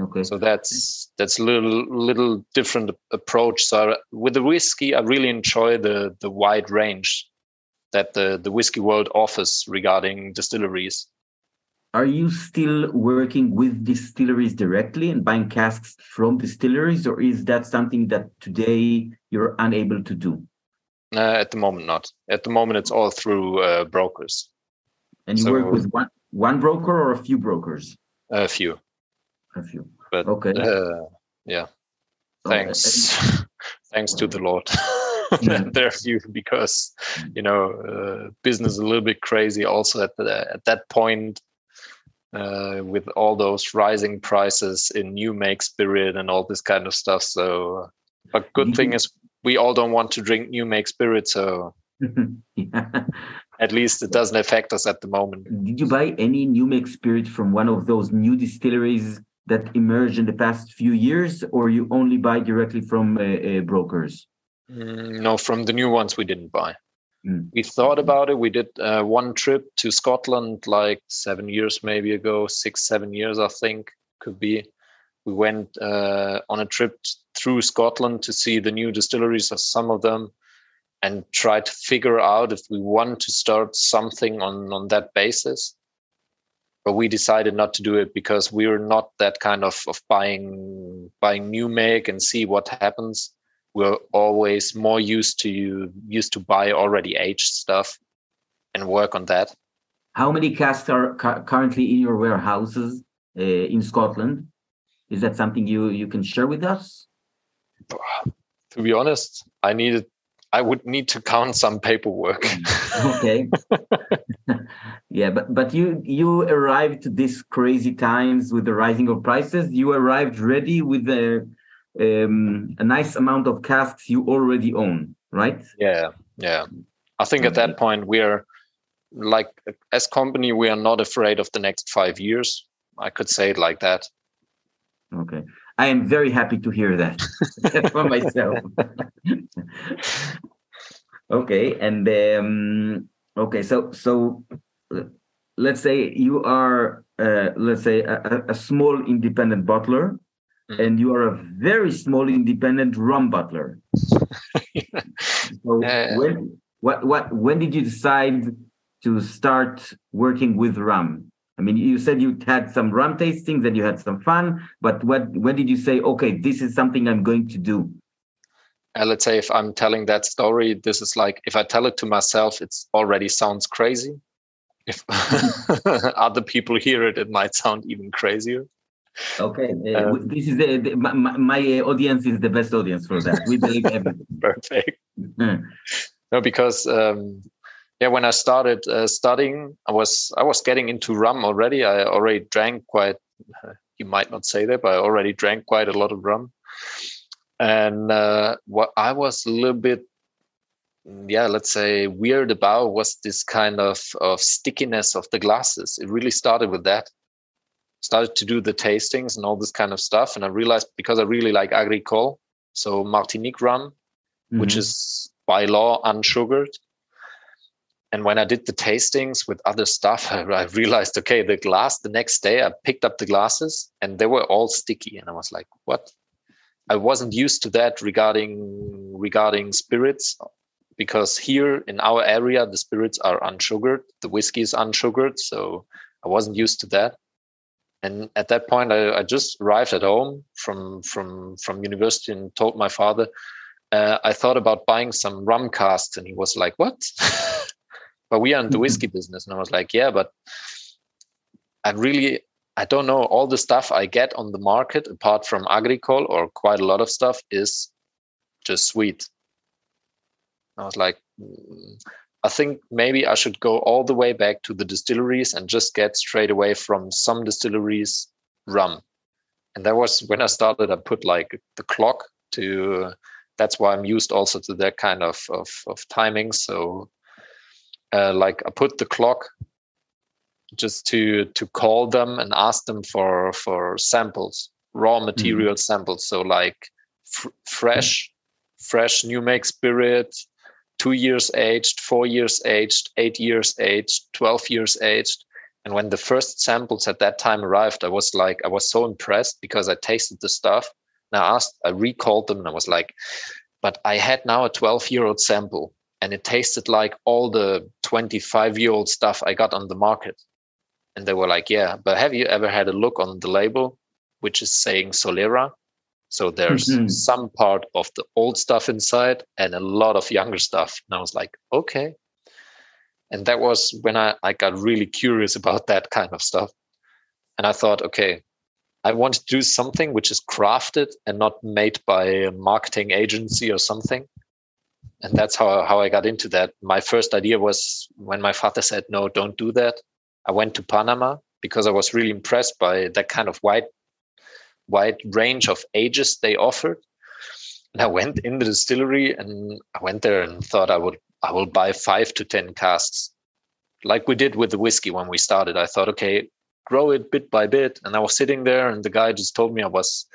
Okay. So that's that's a little little different approach. So with the whiskey, I really enjoy the the wide range that the the whiskey world offers regarding distilleries are you still working with distilleries directly and buying casks from distilleries, or is that something that today you're unable to do? Uh, at the moment, not. At the moment, it's all through uh, brokers. And you so, work with one one broker or a few brokers? A few. A few. But okay. Uh, yeah. Thanks. [LAUGHS] Thanks to the Lord. [LAUGHS] there are few because you know uh, business is a little bit crazy also at the, at that point uh, with all those rising prices in new make spirit and all this kind of stuff. So, but good mm-hmm. thing is we all don't want to drink new make spirit, so [LAUGHS] yeah. at least it doesn't affect us at the moment. Did you buy any new make spirit from one of those new distilleries that emerged in the past few years, or you only buy directly from uh, uh, brokers? Mm, no, from the new ones we didn't buy. Mm. We thought about it. We did uh, one trip to Scotland like seven years, maybe ago, six, seven years, I think, could be. We went uh, on a trip through Scotland to see the new distilleries of some of them and try to figure out if we want to start something on, on that basis. But we decided not to do it because we're not that kind of, of buying buying new make and see what happens we're always more used to used to buy already aged stuff and work on that. How many casks are cu currently in your warehouses uh, in Scotland? Is that something you you can share with us? To be honest, I needed I would need to count some paperwork. Mm, [LAUGHS] okay. [LAUGHS] yeah, but but you you arrived to these crazy times with the rising of prices. You arrived ready with the um, a nice amount of casks you already own, right? Yeah, yeah. I think at that point we are like as company we are not afraid of the next five years. I could say it like that. Okay. I am very happy to hear that [LAUGHS] for myself. [LAUGHS] okay, and um, okay, so so let's say you are uh, let's say a, a small independent bottler. And you are a very small independent rum bottler. [LAUGHS] so uh, when what what when did you decide to start working with rum? I mean, you said you had some rum tastings and you had some fun, but what when did you say, okay, this is something I'm going to do? Uh, let's say if I'm telling that story, this is like if I tell it to myself, it already sounds crazy. If [LAUGHS] other people hear it, it might sound even crazier. Okay, uh, um, this is the, the my, my, audience is the best audience for that. We believe everything. [LAUGHS] Perfect. no, because um, yeah, when I started uh, studying, I was I was getting into rum already. I already drank quite. Uh, you might not say that, but I already drank quite a lot of rum. And uh, what I was a little bit yeah let's say weird about was this kind of of stickiness of the glasses it really started with that started to do the tastings and all this kind of stuff. And I realized because I really like Agricole, so Martinique rum, mm-hmm. which is by law unsugared. And when I did the tastings with other stuff, [LAUGHS] I, I realized, okay, the glass, the next day I picked up the glasses and they were all sticky. And I was like, what? I wasn't used to that regarding regarding spirits because here in our area the spirits are unsugared, the whiskey is unsugared, so I wasn't used to that and at that point I, I, just arrived at home from from from university and told my father uh, i thought about buying some rum casks and he was like what? [LAUGHS] But we are in the mm-hmm. whiskey business. And i was like yeah but i really i don't know. All the stuff i get on the market apart from agricole or quite a lot of stuff is just sweet. I was like mm, I think maybe I should go all the way back to the distilleries and just get straight away from some distilleries rum. And that was when I started, I put like the clock to, that's why I'm used also to that kind of, of, of timing. So uh, like I put the clock just to, to call them and ask them for, for samples, raw mm-hmm. material mm. samples. So like f- fresh, fresh new make spirit, two years aged, four years aged, eight years aged, 12 years aged. And when the first samples at that time arrived, I was like, I was so impressed because I tasted the stuff. And I asked, I recalled them and I was like, but I had now a 12 year old sample and it tasted like all the 25 year old stuff I got on the market. And they were like, yeah, but have you ever had a look on the label, which is saying Solera? So there's mm-hmm. some part of the old stuff inside and a lot of younger stuff. And I was like, okay. And that was when I, I got really curious [LAUGHS] about that kind of stuff. And I thought, okay, I want to do something which is crafted and not made by a marketing agency or something. And that's how, how I got into that. My first idea was when my father said, no, don't do that. I went to Panama because I was really impressed by that kind of white wide range of ages they offered. And I went in the distillery and I went there and thought I would I will buy five to ten casks. Like we did with the whiskey when we started. I thought, okay, grow it bit by bit. And I was sitting there, and the guy just told me I was,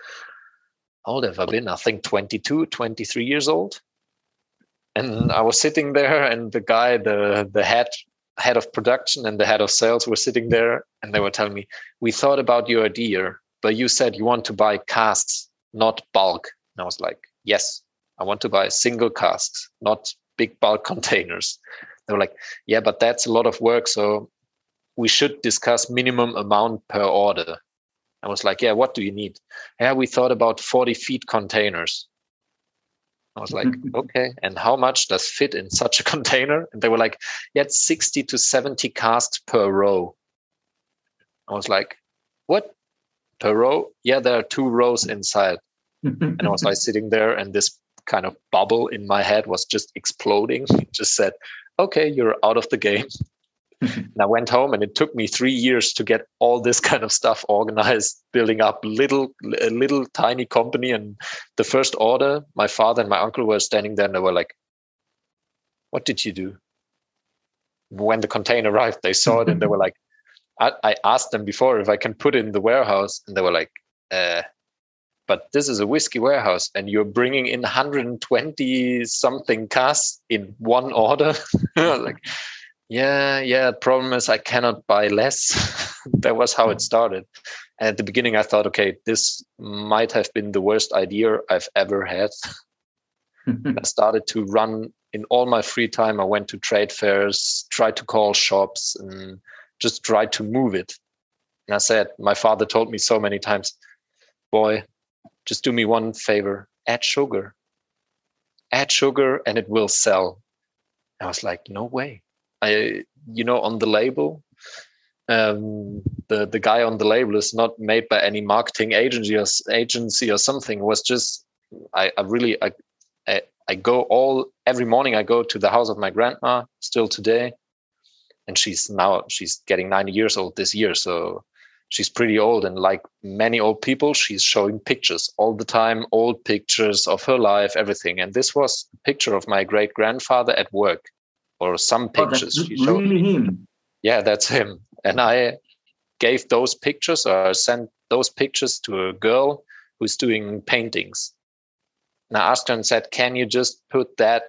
how old have I been? I think 22, 23 years old. And I was sitting there, and the guy, the the head head of production and the head of sales were sitting there, and they were telling me, "We thought about your idea, but you said you want to buy casks, not bulk." And I was like, "Yes, I want to buy single casks, not big bulk [LAUGHS] containers." They were like, "Yeah, but that's a lot of work, so we should discuss minimum amount per order. I was like, yeah, what do you need? Yeah, we thought about 40 feet containers. I was like, [LAUGHS] okay, and how much does fit in such a [LAUGHS] container? And they were like, yeah, 60 to 70 casks per row. I was like, what? Per row? Yeah, there are two rows inside. and I was like [LAUGHS] sitting there, and this kind of bubble in my head was just exploding. [LAUGHS] It just said, okay, you're out of the game. [LAUGHS] and I went home, and it took me three years to get all this kind of stuff organized, building up little, a little tiny company. And the first order, my father and my uncle were standing there, and they were like, "What did you do?" When the container arrived, they saw it, and they were like, I, I asked them before if I can put it in the warehouse, and they were like, uh, but this is a whiskey warehouse and you're bringing in 120 something casks in one [LAUGHS] order? Like yeah yeah problem is i cannot buy less. [LAUGHS] That was how it started. And at the beginning i thought okay this might have been the worst idea i've ever had. [LAUGHS] I started to run in all my free time. I went to trade fairs tried to call shops and just tried to move it and i said my father told me so many times boy just do me one favor add sugar add sugar and it will sell i was like no way I, you know, on the label, um, the the guy on the label is not made by any marketing agency or agency or something. It was just I, I really I, I, I go all every morning. I go to the house of my grandma still today, and she's now she's getting ninety years old this year. So she's pretty old and like many old people she's showing pictures all the time old pictures of her life everything and this was a picture of my great grandfather at work or some oh, pictures. Oh, really him. Yeah, that's him. And I gave those pictures or sent those pictures to a girl who's doing paintings. And I asked her and said, "Can you just put that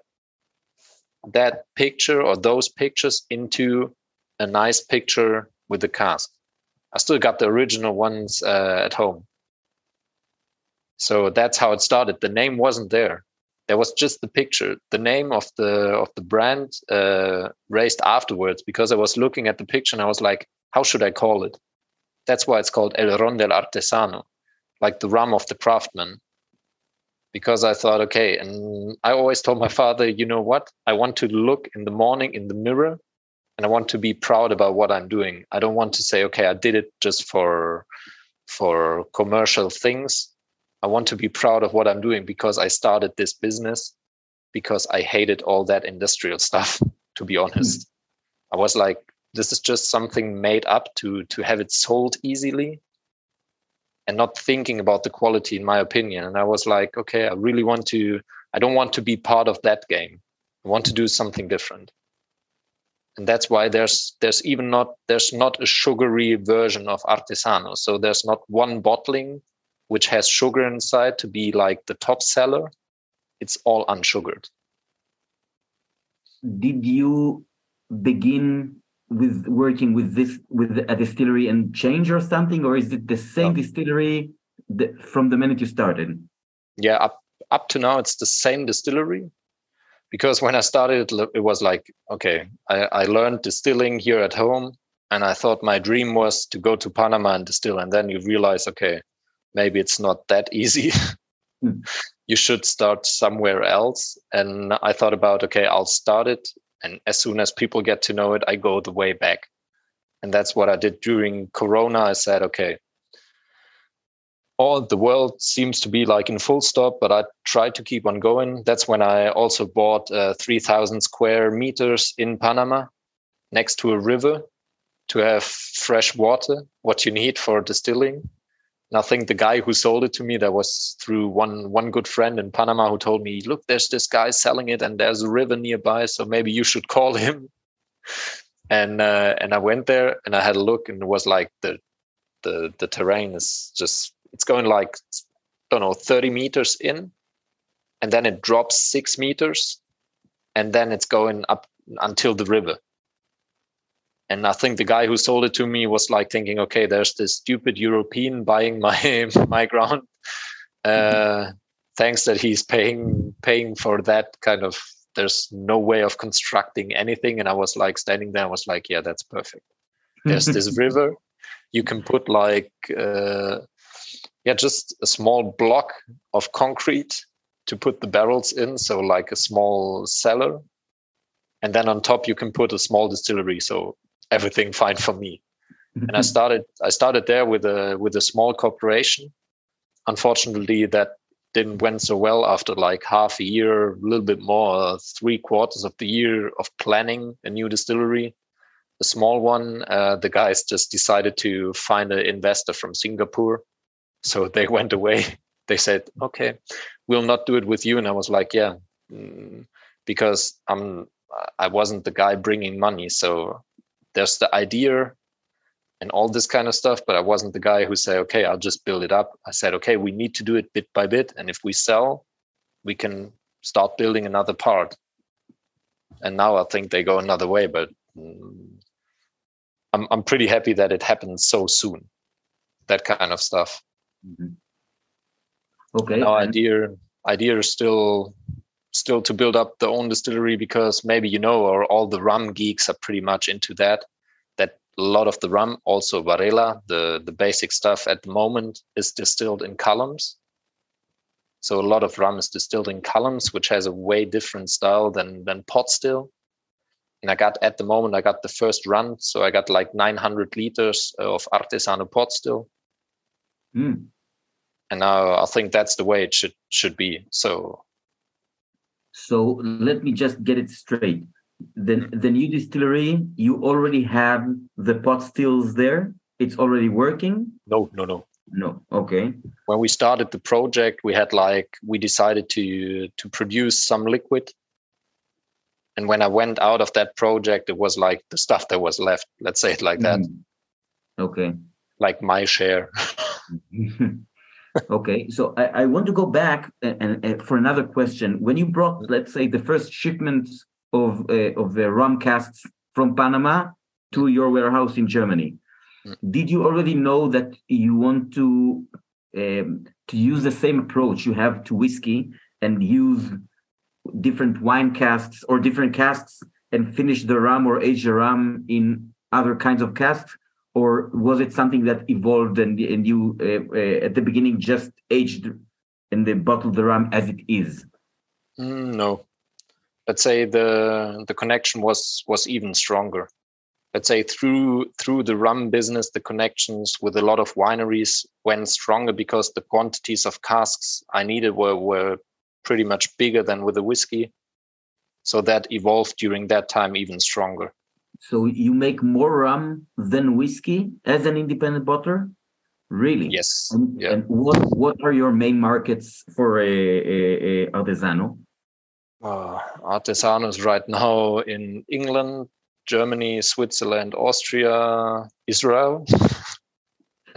that picture or those pictures into a nice picture with the cast?" I still got the original ones uh, at home. So that's how it started. The name wasn't there there was just the picture the name of the of the brand uh, raised afterwards because i was looking at the picture and i was like how should i call it that's why it's called el ron del artesano like the rum of the craftsman because i thought okay and i always told my father you know what i want to look in the morning in the mirror and i want to be proud about what i'm doing i don't want to say okay i did it just for for commercial things I want to be proud of what I'm doing because I started this business because I hated all that industrial [LAUGHS] stuff, to be honest. Mm. I was like, this is just something made up to to have it sold easily and not thinking about the quality in my opinion. And I was like, okay, I really want to I don't want to be part of that game. I want to do something different. And that's why there's there's even not there's not a sugary version of artesano. So there's not one bottling which has sugar inside to be like the top seller, it's all unsugared. Did you begin with working with this with a distillery and change or something, or is it the same no. distillery that, from the minute you started? Yeah, up up to now it's the same distillery because when I started, it was like okay, I, I learned distilling here at home, and I thought my dream was to go to Panama and distill, and then you realize okay, maybe it's not that [LAUGHS] easy. mm. You should start somewhere else. And I thought about, okay, I'll start it. And as soon as people get to know it, I go the way back. And that's what I did during Corona. I said, okay, all the world seems to be like in full stop, but I try to keep on going. That's when I also bought uh, 3,000 square meters in Panama next to a river to have fresh water, what you need for distilling. And I think the guy who sold it to me, that was through one one good friend in Panama who told me, "Look, there's this guy selling it, and there's a river nearby, so maybe you should call him." [LAUGHS] And uh, and I went there and I had a look, and it was like the the the terrain is just it's going like I don't know 30 meters in, and then it drops six meters, and then it's going up until the river. And I think the guy who sold it to me was like thinking, okay, there's this stupid European buying my [LAUGHS] my ground. Uh, thanks that he's paying paying for that kind of. There's no way of constructing anything, and I was like standing there. I was like, yeah, that's perfect. There's this [LAUGHS] river. You can put like uh, yeah, just a small block of concrete to put the barrels in, so like a small cellar, and then on top you can put a small distillery. So everything fine for me. and I started I started there with a with a small corporation. Unfortunately, that didn't went so well after like half a year, a little bit more, three quarters of the year of planning a new distillery, a small one. Uh, the guys just decided to find an investor from Singapore, so they [LAUGHS] went away. They said, "Okay, we'll not do it with you," and I was like, "Yeah," mm, because I'm I wasn't the guy bringing money, so there's the idea and all this kind of stuff but i wasn't the guy who say okay i'll just build it up. I said okay we need to do it bit by bit and if we sell we can start building another part. And now i think they go another way but mm, i'm, I'm pretty happy that it happened so soon that kind of stuff. Mm-hmm. okay now idea idea is still still to build up their own distillery because maybe you know or all the rum geeks are pretty much into that that a lot of the rum also varela the the basic stuff at the moment is distilled in columns. So a lot of rum is distilled in columns which has a way different style than than pot still. And i got at the moment i got the first run so i got like 900 liters of artesano pot still. Mm. and now i think that's the way it should should be. So so let me just get it straight. The, the new distillery, you already have the pot stills there? It's already working? No, no, no. No. Okay. When we started the project, we had like we decided to to produce some liquid. And when I went out of that project, it was like the stuff that was left. Let's say it like that. Mm. Okay. Like my share. [LAUGHS] okay, so I, I, want to go back and, and, for another question. When you brought, let's say, the first shipment of uh, of the rum casks from Panama to your warehouse in Germany, mm. did you already know that you want to um, to use the same approach you have to whiskey and use different wine casks or different casks and finish the rum or age the rum in other kinds of casks? Or was it something that evolved and, and you uh, uh, at the beginning just aged in the bottle the rum as it is? Mm, no. Let's say the the connection was was even stronger. Let's say through through the rum business the connections with a lot of wineries went stronger because the quantities of casks i needed were were pretty much bigger than with the whiskey. So that evolved during that time even stronger so you make more rum than whiskey as an independent bottler? Really? Yes. And, yeah. and what what are your main markets for a, a, a artesano? Uh, artesanos right now in England, Germany, Switzerland, Austria, Israel. [LAUGHS]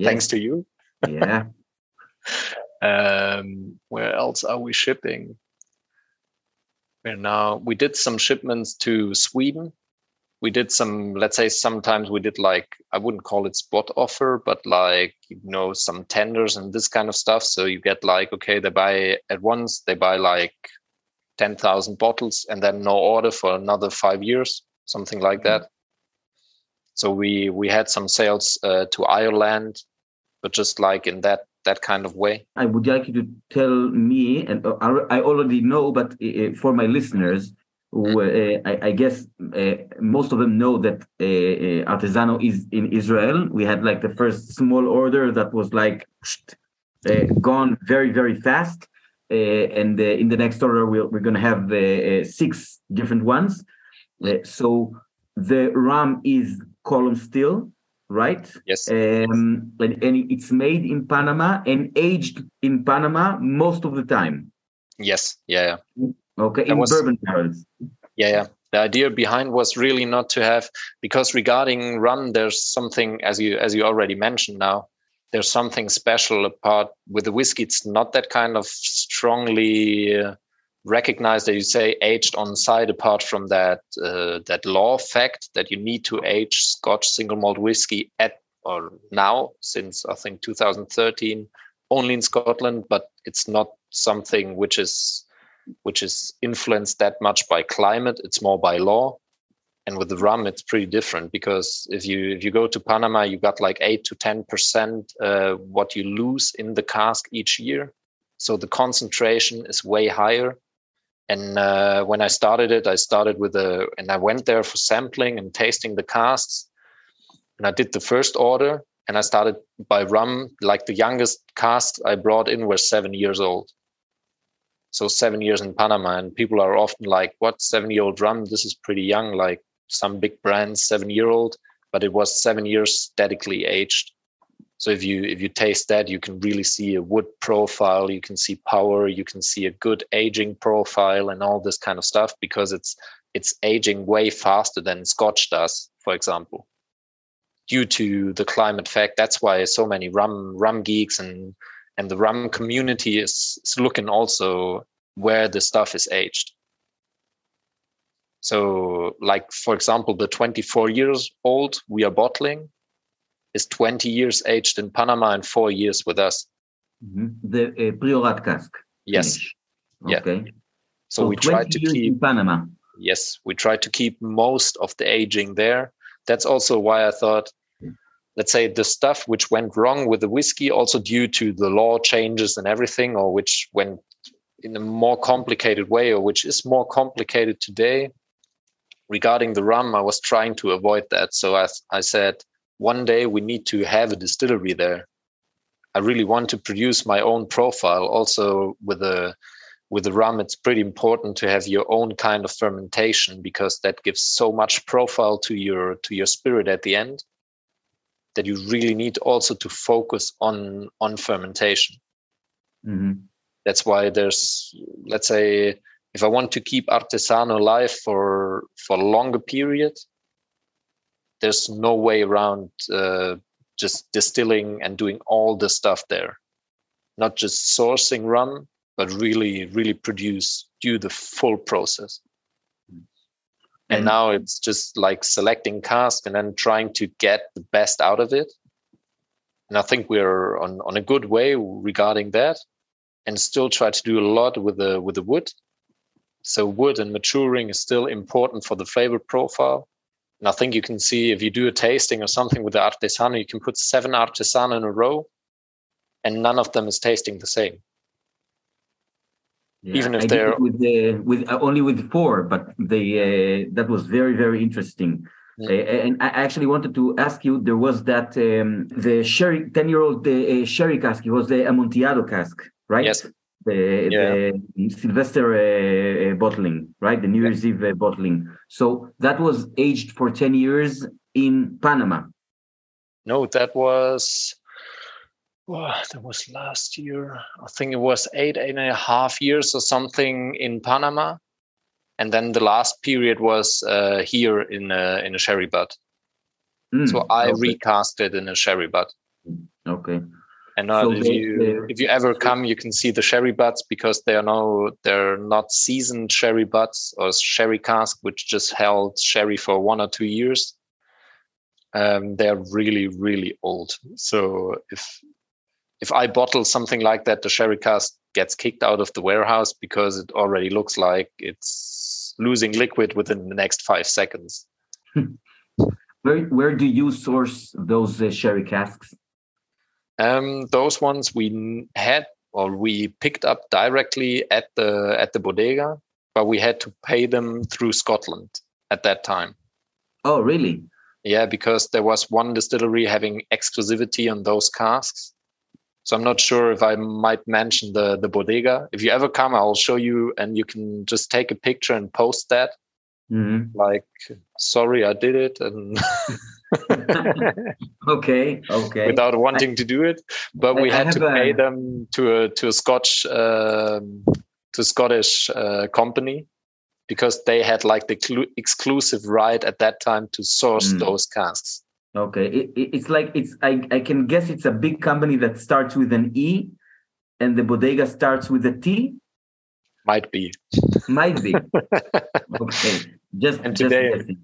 Thanks to you. Yeah. [LAUGHS] um, where else are we shipping? And now we did some shipments to Sweden. We did some, let's say, sometimes we did like I wouldn't call it spot offer, but like you know some tenders and this kind of stuff. So you get like okay, they buy at once, they buy like ten thousand bottles, and then no order for another five years, something like mm-hmm. that. So we we had some sales uh, to Ireland, but just like in that that kind of way? I would like you to tell me, and uh, I already know, but uh, uh, for my listeners, mm-hmm. Uh, I, I, guess uh, most of them know that uh, Artesano is in Israel. We had like the first small order that was like gone very, very fast. and in the next order, we're, we're going to have six different ones. so the RAM is column still right? Yes. Um, and, and it's made in Panama and aged in Panama most of the time. Yes. Yeah. yeah. Okay. That in was, bourbon barrels. Yeah, yeah. the idea behind was really not to have because regarding rum there's something as you as you already mentioned now there's something special apart with the whiskey it's not that kind of strongly uh, recognized that you say aged on site apart from that uh, that law fact that you need to age scotch single malt whiskey at or now since i think 2013 only in scotland but it's not something which is which is influenced that much by climate. It's more by law. And with the rum, it's pretty different because if you if you go to Panama, you got like eight to ten percent uh, what you lose in the cask each year. So the concentration is way higher. And uh, when I started it, I started with a and I went there for sampling and tasting the casks. And I did the first order, and I started by rum. Like the youngest cask I brought in was seven years old so seven years in Panama, and people are often like, "What seven year old rum? This is pretty young." Like some big brands, seven year old, but it was seven years statically aged. So if you if you taste that, you can really see a wood profile, you can see power, you can see a good aging profile, and all this kind of stuff because it's it's aging way faster than Scotch does, for example, due to the climate fact. That's why so many rum rum geeks and and the rum community is, is looking also where the stuff is aged so like for example the 24 years old we are bottling is 20 years aged in panama and four years with us. Mm-hmm. the uh, priorat cask yes. okay. So, so we try to keep in panama. Yes we try to keep most of the aging there. That's also why i thought let's say the stuff which went wrong with the whiskey also due to the law changes and everything or which went in a more complicated way or which is more complicated today regarding the rum i was trying to avoid that. So I, I said one day we need to have a distillery there. I really want to produce my own profile also with a with the rum. It's pretty important to have your own kind of fermentation because that gives so much profile to your to your spirit at the end that you really need also to focus on on fermentation. Mm-hmm. that's why there's let's say if i want to keep artesano alive for for a longer period there's no way around uh, just distilling and doing all the stuff there. Not just sourcing rum but really really produce do the full process. And mm-hmm. now it's just like selecting cask and then trying to get the best out of it. And i think we're on, on a good way regarding that and still try to do a lot with the with the wood. So wood and maturing is still important for the flavor profile and i think you can see if you do a tasting or something with the artesano you can put seven artesano in a row and none of them is tasting the same yeah, even if I they're with the with uh, only with four, but they uh, that was very very interesting. Yeah. Uh, and I actually wanted to ask you. There was that um, the sherry ten year old uh, sherry cask. It was the Amontillado cask, right? Yes. The, yeah. the Silvester uh, bottling, right? The New Year's Eve bottling. So that was aged for ten years in Panama. No, that was well, that was last year. I think it was eight, eight and a half years or something in Panama, and then the last period was uh, here in a, in a sherry butt. Mm, so I okay. recast it in a sherry butt. Okay. And so if you if you ever come, you can see the sherry butts because they are no they're not seasoned sherry butts or sherry cask, which just held sherry for one or two years. Um, they're really really old. So if if I bottle something like that, the sherry cask gets kicked out of the warehouse because it already looks like it's losing liquid within the next five seconds. where where do you source those uh, sherry casks? Um, those ones we had or we picked up directly at the at the bodega, but we had to pay them through Scotland at that time. Oh, really? Yeah, because there was one distillery having exclusivity on those casks so I'm not sure if I might mention the the bodega. If you ever come, I'll show you, and you can just take a picture and post that. Mm-hmm. Like, sorry, I did it, and [LAUGHS] [LAUGHS] okay, okay, without wanting I, to do it, but we had to a... pay them to a to a Scotch um, to a Scottish uh, company, because they had like the clu- exclusive right at that time to source Mm. those casks. Okay, it, it- it's like it's I, I can guess it's a big company that starts with an E, and the bodega starts with a T. Might be. Might be. [LAUGHS] okay, just And today- guessing.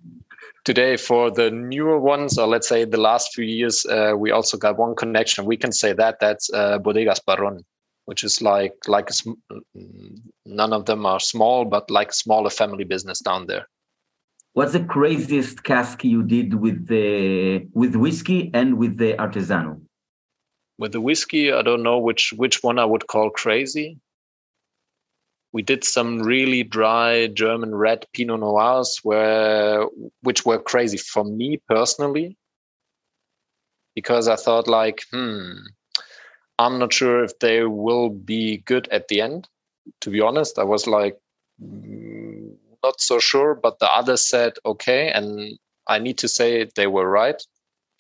Today, for the newer ones, or let's say the last few years, uh, we also got one connection. We can say that that's uh, Bodegas Baron, which is like like a sm- mm, none of them are small, but like smaller family business down there. What's the craziest cask you did with the with whiskey and with the Artesano? With the whiskey, I don't know which which one I would call crazy. We did some really dry German red Pinot Noirs, where which were crazy for me personally, because I thought like, hmm, I'm not sure if they will be good at the end. To be honest, I was like, mm, not so sure, but the others said okay, and I need to say they were right.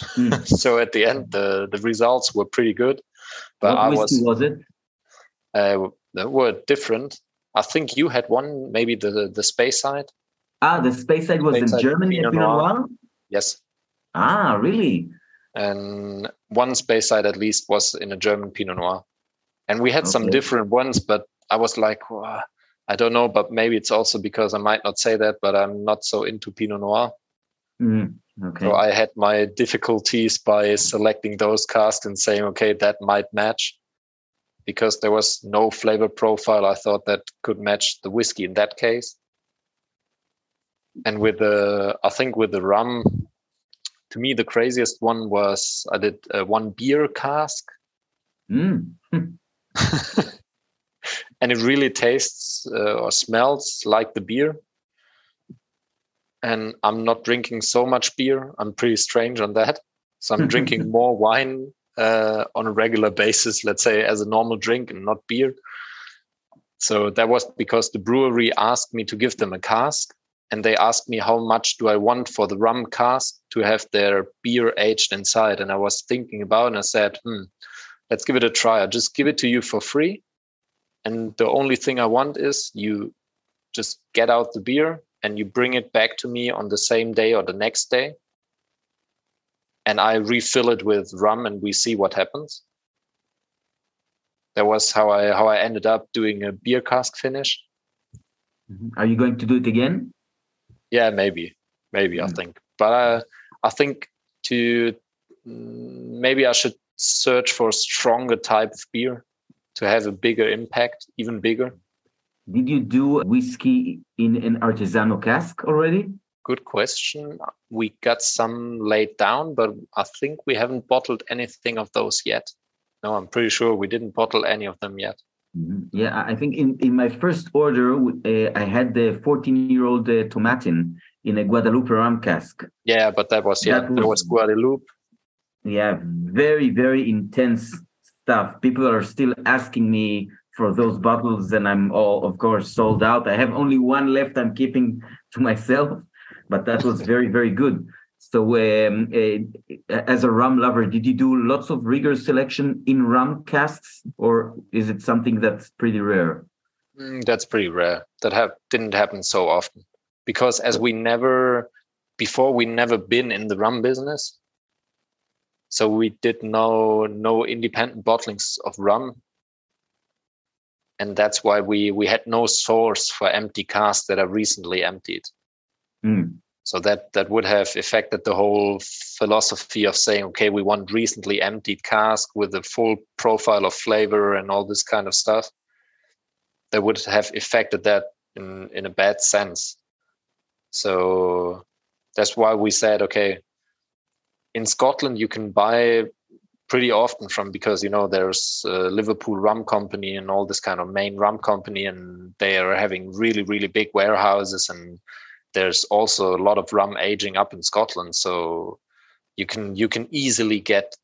Hmm. [LAUGHS] so at the end, the the results were pretty good, but what I was was it? uh, they were different. I think you had one, maybe the the Speyside. Ah, the Speyside was in Speyside Germany. Pinot Pinot Noir. Yes, Ah, really? and one Speyside at least was in a German Pinot Noir, and we had some different ones. But I was like, "Wow, I don't know, but maybe it's also because I might not say that, but I'm not so into Pinot Noir. Mm, okay. So I had my difficulties by selecting those casks and saying, okay, that might match. Because there was no flavor profile I thought that could match the whiskey in that case. And with the, I think with the rum, to me, the craziest one was I did uh, one beer cask Mm. [LAUGHS] and it really tastes uh, or smells like the beer. And I'm not drinking so much beer. I'm pretty strange on that. So I'm drinking [LAUGHS] more wine uh, on a regular basis, let's say as a normal drink and not beer. So that was because the brewery asked me to give them a cask and they asked me how much do I want for the rum cask to have their beer aged inside. And I was thinking about and I said, hmm, let's give it a try. I'll just give it to you for free. And the only thing I want is you just get out the beer and you bring it back to me on the same day or the next day. And I refill it with rum and we see what happens. That was how I how I ended up doing a beer cask finish. Mhm. Are you going to do it again? Yeah, maybe, maybe I Mm. think, but uh, I think to mm, maybe I should search for a stronger type of beer to have a bigger impact, even bigger. Did you do whiskey in an artisanal cask already? Good question. We got some laid down, but I think we haven't bottled anything of those yet. No, I'm pretty sure we didn't bottle any of them yet. Mhm. Yeah, I think in, in my first order, uh, I had the 14 year old uh, Tomatin in a Guadeloupe rum cask. Yeah, but that was yeah, That there was- was Guadeloupe. Yeah, very, very intense stuff. People are still asking me for those bottles, and I'm all, of course, sold out. I have only one left I'm keeping to myself, but that was very, very good. So, um, uh, as a rum lover, did you do lots of rigorous selection in rum casks, or is it something that's pretty rare? Mm, that's pretty rare. That have didn't happen so often because as we never before we never been in the rum business, so we did no no independent bottlings of rum, and that's why we we had no source for empty casks that are recently emptied. Mm. So that that would have affected the whole philosophy of saying, okay, we want recently emptied cask with a full profile of flavor and all this kind of stuff. That would have affected that in in a bad sense. So that's why we said, okay, in Scotland you can buy pretty often from because you know there's Liverpool Rum Company and all this kind of main rum company, and they are having really really big warehouses and there's also a lot of rum aging up in Scotland, so you can you can easily get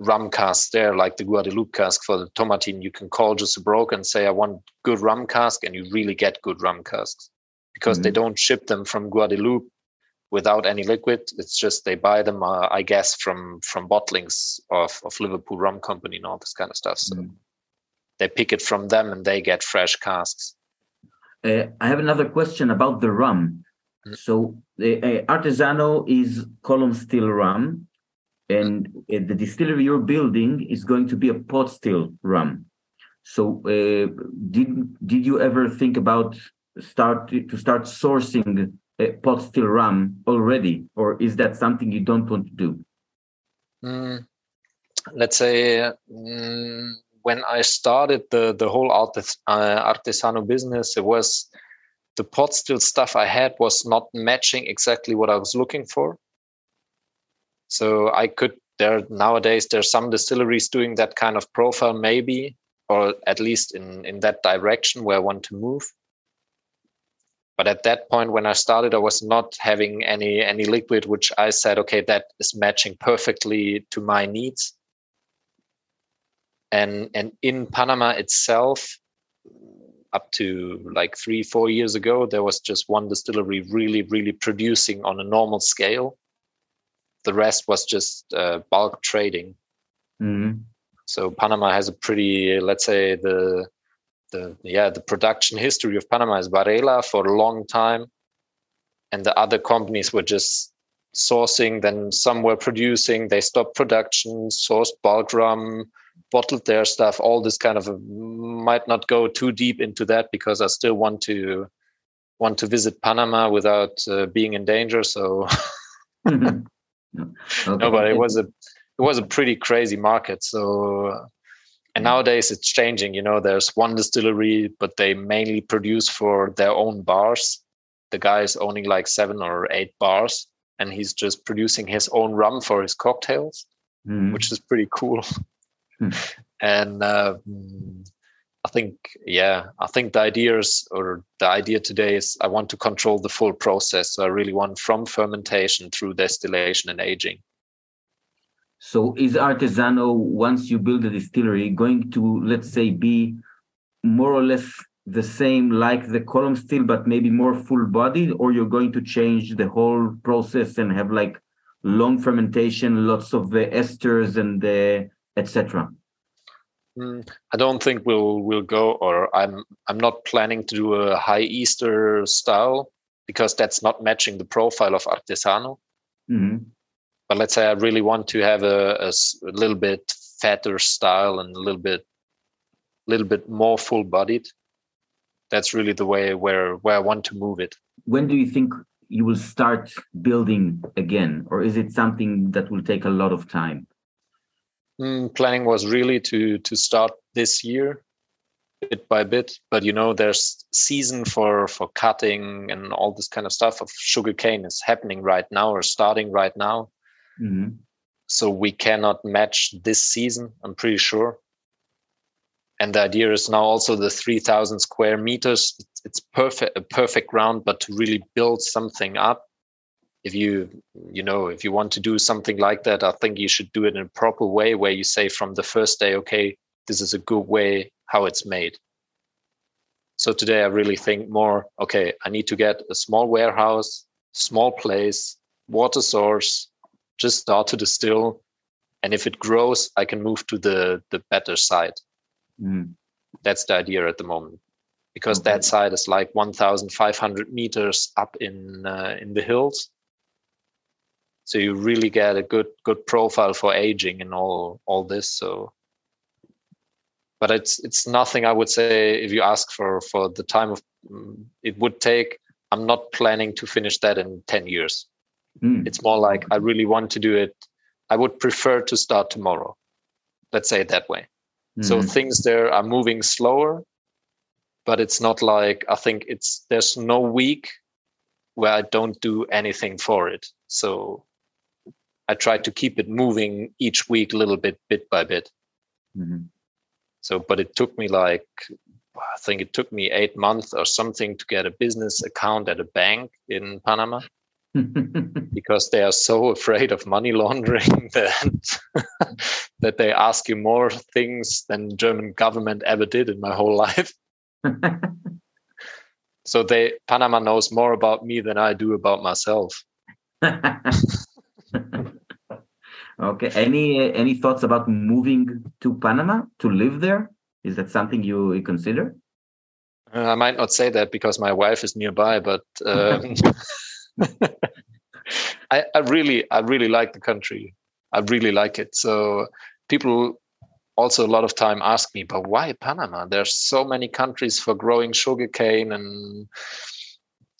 rum casks there, like the Guadeloupe cask for the Tomatin. You can call just a broker and say, "I want good rum cask," and you really get good rum casks because they Mhm. don't ship them from Guadeloupe without any liquid. It's just they buy them, uh, I guess, from from bottlings of of Liverpool Rum Company and all this kind of stuff. So Mm. they pick it from them and they get fresh casks. Uh, I have another question about the rum. So uh, Artesano is column still rum, and uh, the distillery you're building is going to be a pot still rum. So uh, did did you ever think about start to start sourcing a pot still rum already, or is that something you don't want to do? Mm, let's say mm, when I started the the whole artis, uh, business, it was the pot still stuff I had was not matching exactly what I was looking for. So I could there nowadays there's some distilleries doing that kind of profile maybe or at least in in that direction where I want to move. But at that point when I started, I was not having any any liquid which I said, okay, that is matching perfectly to my needs. And and in Panama itself, up to like three, four years ago, there was just one distillery really, really producing on a normal scale. The rest was just uh, bulk trading. Mm-hmm. So Panama has a pretty, let's say, the the yeah the production history of Panama is Varela for a long time, and the other companies were just sourcing. Then some were producing. They stopped production, sourced bulk rum, bottled their stuff. All this kind of a, might not go too deep into that because I still want to want to visit Panama without uh, being in danger. So. okay. [LAUGHS] No, but it was a it was a pretty crazy market. So, and nowadays it's changing. You know, there's one distillery, but they mainly produce for their own bars. The guy is owning like seven or eight bars, and he's just producing his own rum for his cocktails, mm. which is pretty cool. [LAUGHS] Mm. And uh, I think, yeah, I think the idea is, or the idea today is, I want to control the full process. So I really want from fermentation through distillation and aging. So is Artesano, once you build a distillery, going to, let's say, be more or less the same like the column still, but maybe more full bodied, or you're going to change the whole process and have like long fermentation, lots of the esters and the etc. Mm, I don't think we'll we'll go, or I'm I'm not planning to do a high ester style because that's not matching the profile of Artesano. Mm-hmm but let's say I really want to have a, a, a little bit fatter style and a little bit little bit more full bodied that's really the way where where I want to move it. When do you think you will start building again, or is it something that will take a lot of time? Mm, planning was really to to start this year, bit by bit. But you know, there's season for for cutting and all this kind of stuff of sugarcane is happening right now or starting right now. Mm-hmm. So we cannot match this season, I'm pretty sure. And the idea is now also the 3,000 square meters. It's perfect, a perfect ground, but to really build something up, if you, you know, if you want to do something like that, I think you should do it in a proper way where you say from the first day, okay, this is a good way how it's made. So today I really think more, okay, I need to get a small warehouse, small place, water source, just start to distill and if it grows i can move to the the better side mm. that's the idea at the moment because okay. that side is like 1500 meters up in uh, in the hills so you really get a good good profile for aging and all all this so but it's it's nothing i would say if you ask for for the time of it would take i'm not planning to finish that in 10 years Mm. It's more like I really want to do it. I would prefer to start tomorrow. Let's say it that way. Mm. So things there are moving slower, but it's not like I think it's there's no week where I don't do anything for it. So I try to keep it moving each week a little bit, bit by bit. Mm-hmm. So, but it took me like I think it took me eight months or something to get a business account at a bank in Panama. [LAUGHS] because they are so afraid of money laundering [LAUGHS] that that they ask you more things than German government ever did in my whole life. [LAUGHS] so they Panama knows more about me than I do about myself. Okay. Any any thoughts about moving to Panama to live there? Is that something you, consider? Uh, I might not say that because my wife is nearby, but um, [LAUGHS] I, I really, I really like the country. I really like it. So people also a lot of time ask me, but why Panama? There's so many countries for growing sugarcane, and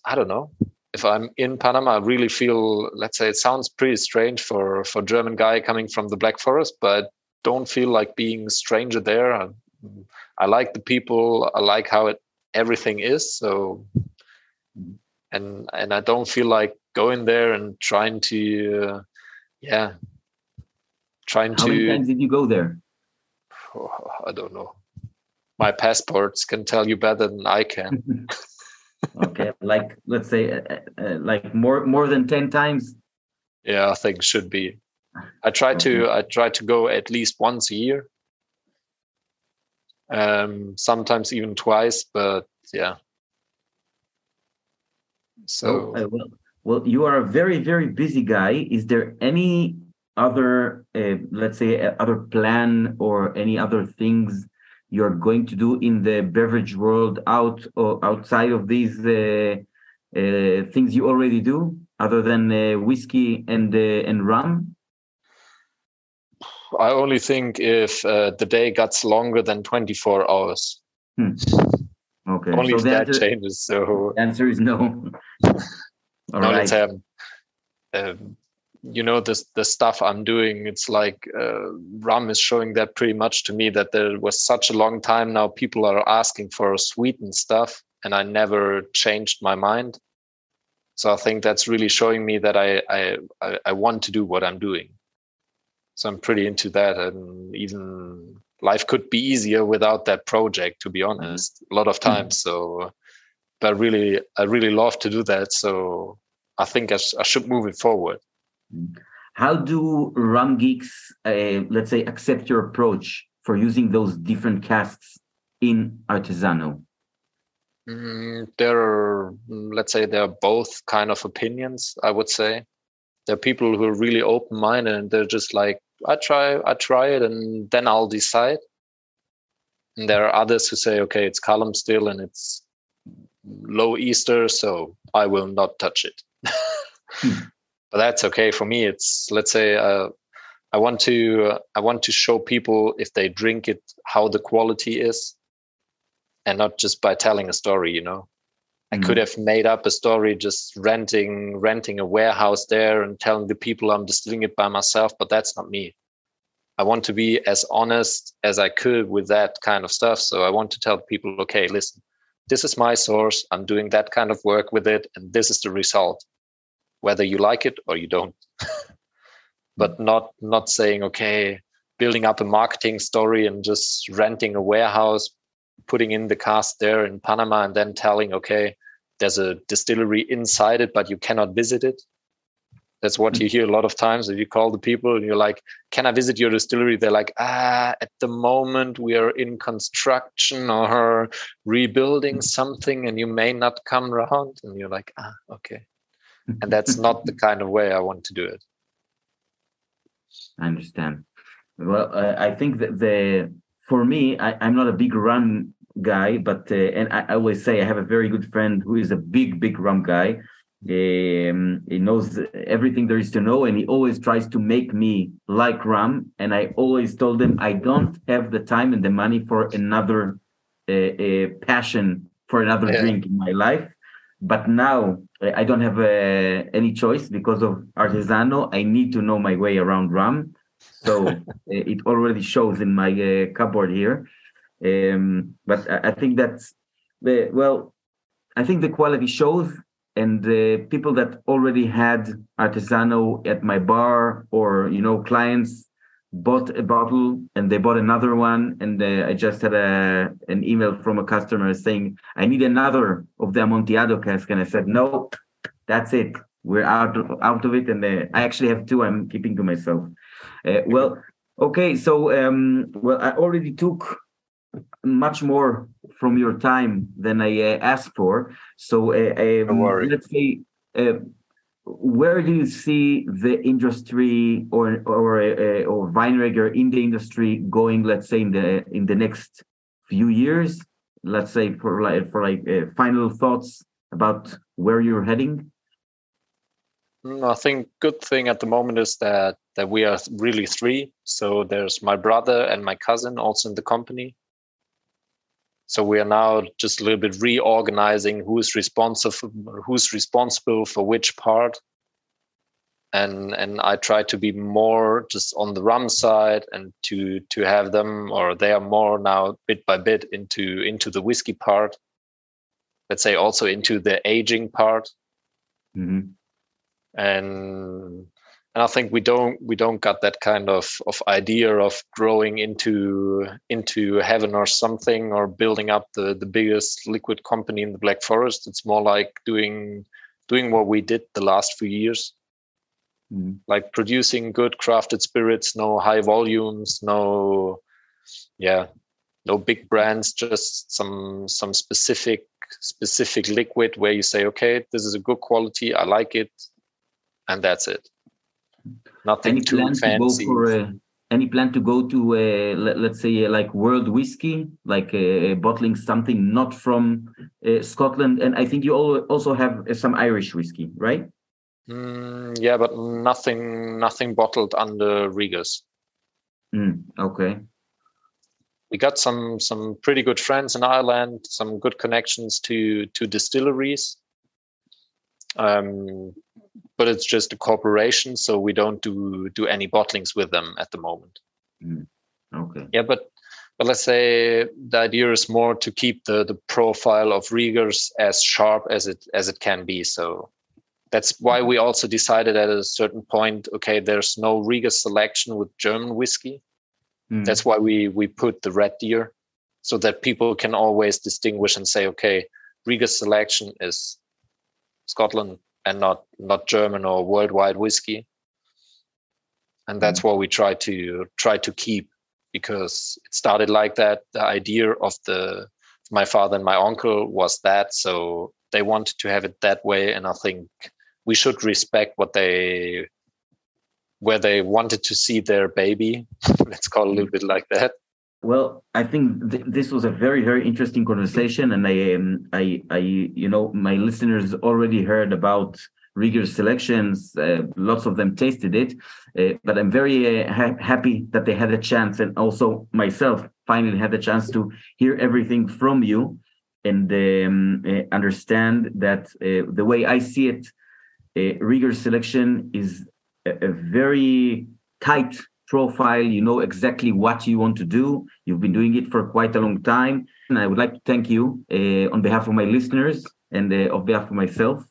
I don't know. If I'm in Panama, I really feel. Let's say it sounds pretty strange for for German guy coming from the Black Forest, but don't feel like being a stranger there. I, I like the people. I like how it everything is. So, and and I don't feel like going there and trying to, uh, yeah, trying How to. many times did you go there? Oh, [SIGHS] I don't know. My passports can tell you better than I can. [LAUGHS] okay, like let's say, uh, uh, like more more than ten times. yeah, I think should be. I try to I try to go at least once a year. Um, sometimes even twice, but yeah. So Oh, uh, well, well, you are a very very busy guy. Is there any other, uh, let's say, uh, other plan or any other things you're going to do in the beverage world out or outside of these uh, uh, things you already do, other than uh, whiskey and uh, and rum? I only think if uh, the day gets longer than 24 hours, Okay, only so if that answer, changes. So the answer is no. [LAUGHS] All no, right. let's have. Um, you know this the stuff I'm doing. It's like uh, rum is showing that pretty much to me that there was such a long time now. People are asking for sweetened stuff, and I never changed my mind. So I think that's really showing me that I I I, I want to do what I'm doing. So I'm pretty into that, and even life could be easier without that project. To be honest, a lot of times. So, but really, I really love to do that. So I think I, sh- I should move it forward. How do rum geeks, uh, let's say, accept your approach for using those different casks in Artesano? Mm, there are, mm, let's say, there are both kind of opinions. I would say there are people who are really open-minded and they're just like, I try, I try it, and then I'll decide. And there are others who say, okay, it's column still and it's low ester, so I will not touch it. [LAUGHS] But that's okay for me. It's let's say uh, I want to uh, I want to show people if they drink it how the quality is, and not just by telling a story. You know, I could have made up a story just renting renting a warehouse there and telling the people I'm distilling it by myself, but that's not me. I want to be as honest as I could with that kind of stuff. So I want to tell people, okay, listen, this is my source. I'm doing that kind of work with it, and this is the result, whether you like it or you don't. [LAUGHS] but not not saying, okay, building up a marketing story and just renting a warehouse, putting in the cast there in Panama, and then telling, okay, there's a distillery inside it, but you cannot visit it. That's what you hear a lot of times. If you call the people and you're like, "Can I visit your distillery?" They're like, "Ah, at the moment we are in construction or rebuilding something, and you may not come around." And you're like, "Ah, okay." And that's not the [LAUGHS] kind of way I want to do it. I understand. Well, uh, I think that the for me, I, I'm not a big rum guy, but uh, and I, I always say I have a very good friend who is a big, big rum guy. Um, he knows everything there is to know, and he always tries to make me like rum. And I always told him I don't have the time and the money for another uh, uh, passion for another Yeah. drink in my life. But now I don't have uh, any choice because of Artesano. I need to know my way around rum, so [LAUGHS] uh, it already shows in my uh, cupboard here. Um, but I, I think that, the well, I think the quality shows, and the people that already had Artesano at my bar or you know clients bought a bottle and they bought another one and uh, i just had a an email from a customer saying i need another of the amontillado cask and i said no that's it. We're out of, out of it and uh, i actually have two i'm keeping to myself. Uh, well okay so um well i already took much more from your time than i uh, asked for. So uh, um, let's say uh, where do you see the industry or or uh, or Wein-Rieger in the industry going? Let's say in the in the next few years, let's say for like for like uh, final thoughts about where you're heading? Mm, I think good thing at the moment is that that we are really three. So there's my brother and my cousin also in the company. So we are now just a little bit reorganizing who's responsible who's responsible for which part. And and I try to be more just on the rum side and to to have them or they are more now bit by bit into into the whiskey part. Let's say also into the aging part. Mm-hmm. And and I think we don't we don't got that kind of of idea of growing into into heaven or something or building up the the biggest liquid company in the Black Forest. It's more like doing doing what we did the last few years, mm. like producing good crafted spirits, no high volumes, no yeah, no big brands, just some some specific specific liquid where you say, okay, this is a good quality, I like it, and that's it nothing any too fancy. To go for, uh, any plan to go to, uh, let, us say, uh, like world whiskey, like uh, bottling something not from uh, Scotland? And I think you also have uh, some Irish whiskey, right? Mm, yeah, but nothing, nothing bottled under Riegers. Mm, okay. We got some some pretty good friends in Ireland, some good connections to to distilleries. Um, but it's just a corporation, so we don't do do any bottlings with them at the moment. Mm. Okay. Yeah, but but let's say the idea is more to keep the the profile of Riegers as sharp as it as it can be. So that's why we also decided at a certain point, okay, there's no Rieger selection with German whiskey. Mm. That's why we we put the red deer, so that people can always distinguish and say, okay, Rieger selection is Scotland, and not not German or worldwide whiskey. And that's mm. what we try to try to keep because it started like that. The idea of the my father and my uncle was that, so they wanted to have it that way, and I think we should respect what they where they wanted to see their baby. [LAUGHS] Let's call it a little bit like that. Well, I think th- this was a very, very interesting conversation, and I, um, I, I, you know, my listeners already heard about Rieger's selections. Uh, lots of them tasted it, uh, but I'm very uh, ha- happy that they had a chance, and also myself finally had the chance to hear everything from you and um, uh, understand that uh, the way I see it, uh, Rieger's selection is a, a very tight profile, you know exactly what you want to do. You've been doing it for quite a long time. And I would like to thank you uh, on behalf of my listeners and uh, on behalf of myself.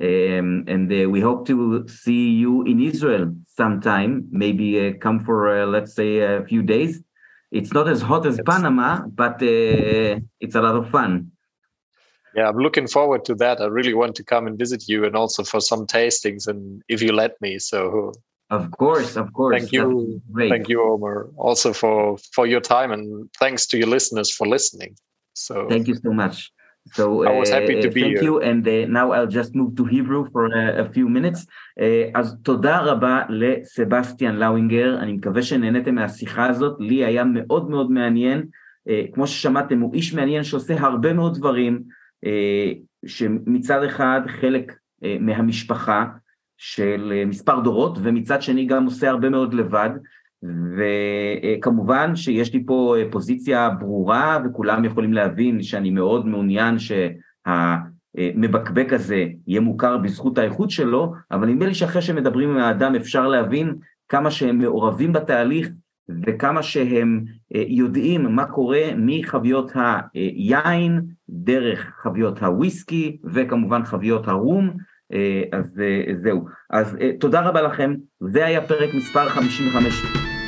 Um, and uh, we hope to see you in Israel sometime, maybe uh, come for, uh, let's say, a few days. It's not as hot as Panama, but uh, it's a lot of fun. Yeah, I'm looking forward to that. I really want to come and visit you and also for some tastings and if you let me. So of course, of course. Thank you, thank you, Omar, also for for your time and thanks to your listeners for listening. So thank you so much. So I was happy to be thank here. you, and uh, now I'll just move to Hebrew for a, a few minutes. Uh, אז תודה רבה לסבסטיאן לאוינגר, אני מקווה שנהניתם מהשיחה הזאת, לי היה מאוד מאוד מעניין. Uh, כמו ששמעתם, הוא איש מעניין שעושה הרבה מאוד דברים, uh, שמצד אחד חלק uh, מהמשפחה, של אה, מספר דורות, ומצד שני גם עושה הרבה מאוד לבד, וכמובן שיש לי פה אה, פוזיציה ברורה, וכולם יכולים להבין שאני מאוד מעוניין שהמבקבק הזה יהיה מוכר בזכות האיכות שלו, אבל נדמה לי שאחרי שמדברים עם האדם אפשר להבין כמה שהם מעורבים בתהליך וכמה שהם אה, יודעים מה קורה מחביות היין, דרך חביות הוויסקי וכמובן חביות הרום, אז זהו. אז תודה רבה לכם, זה היה פרק מספר 55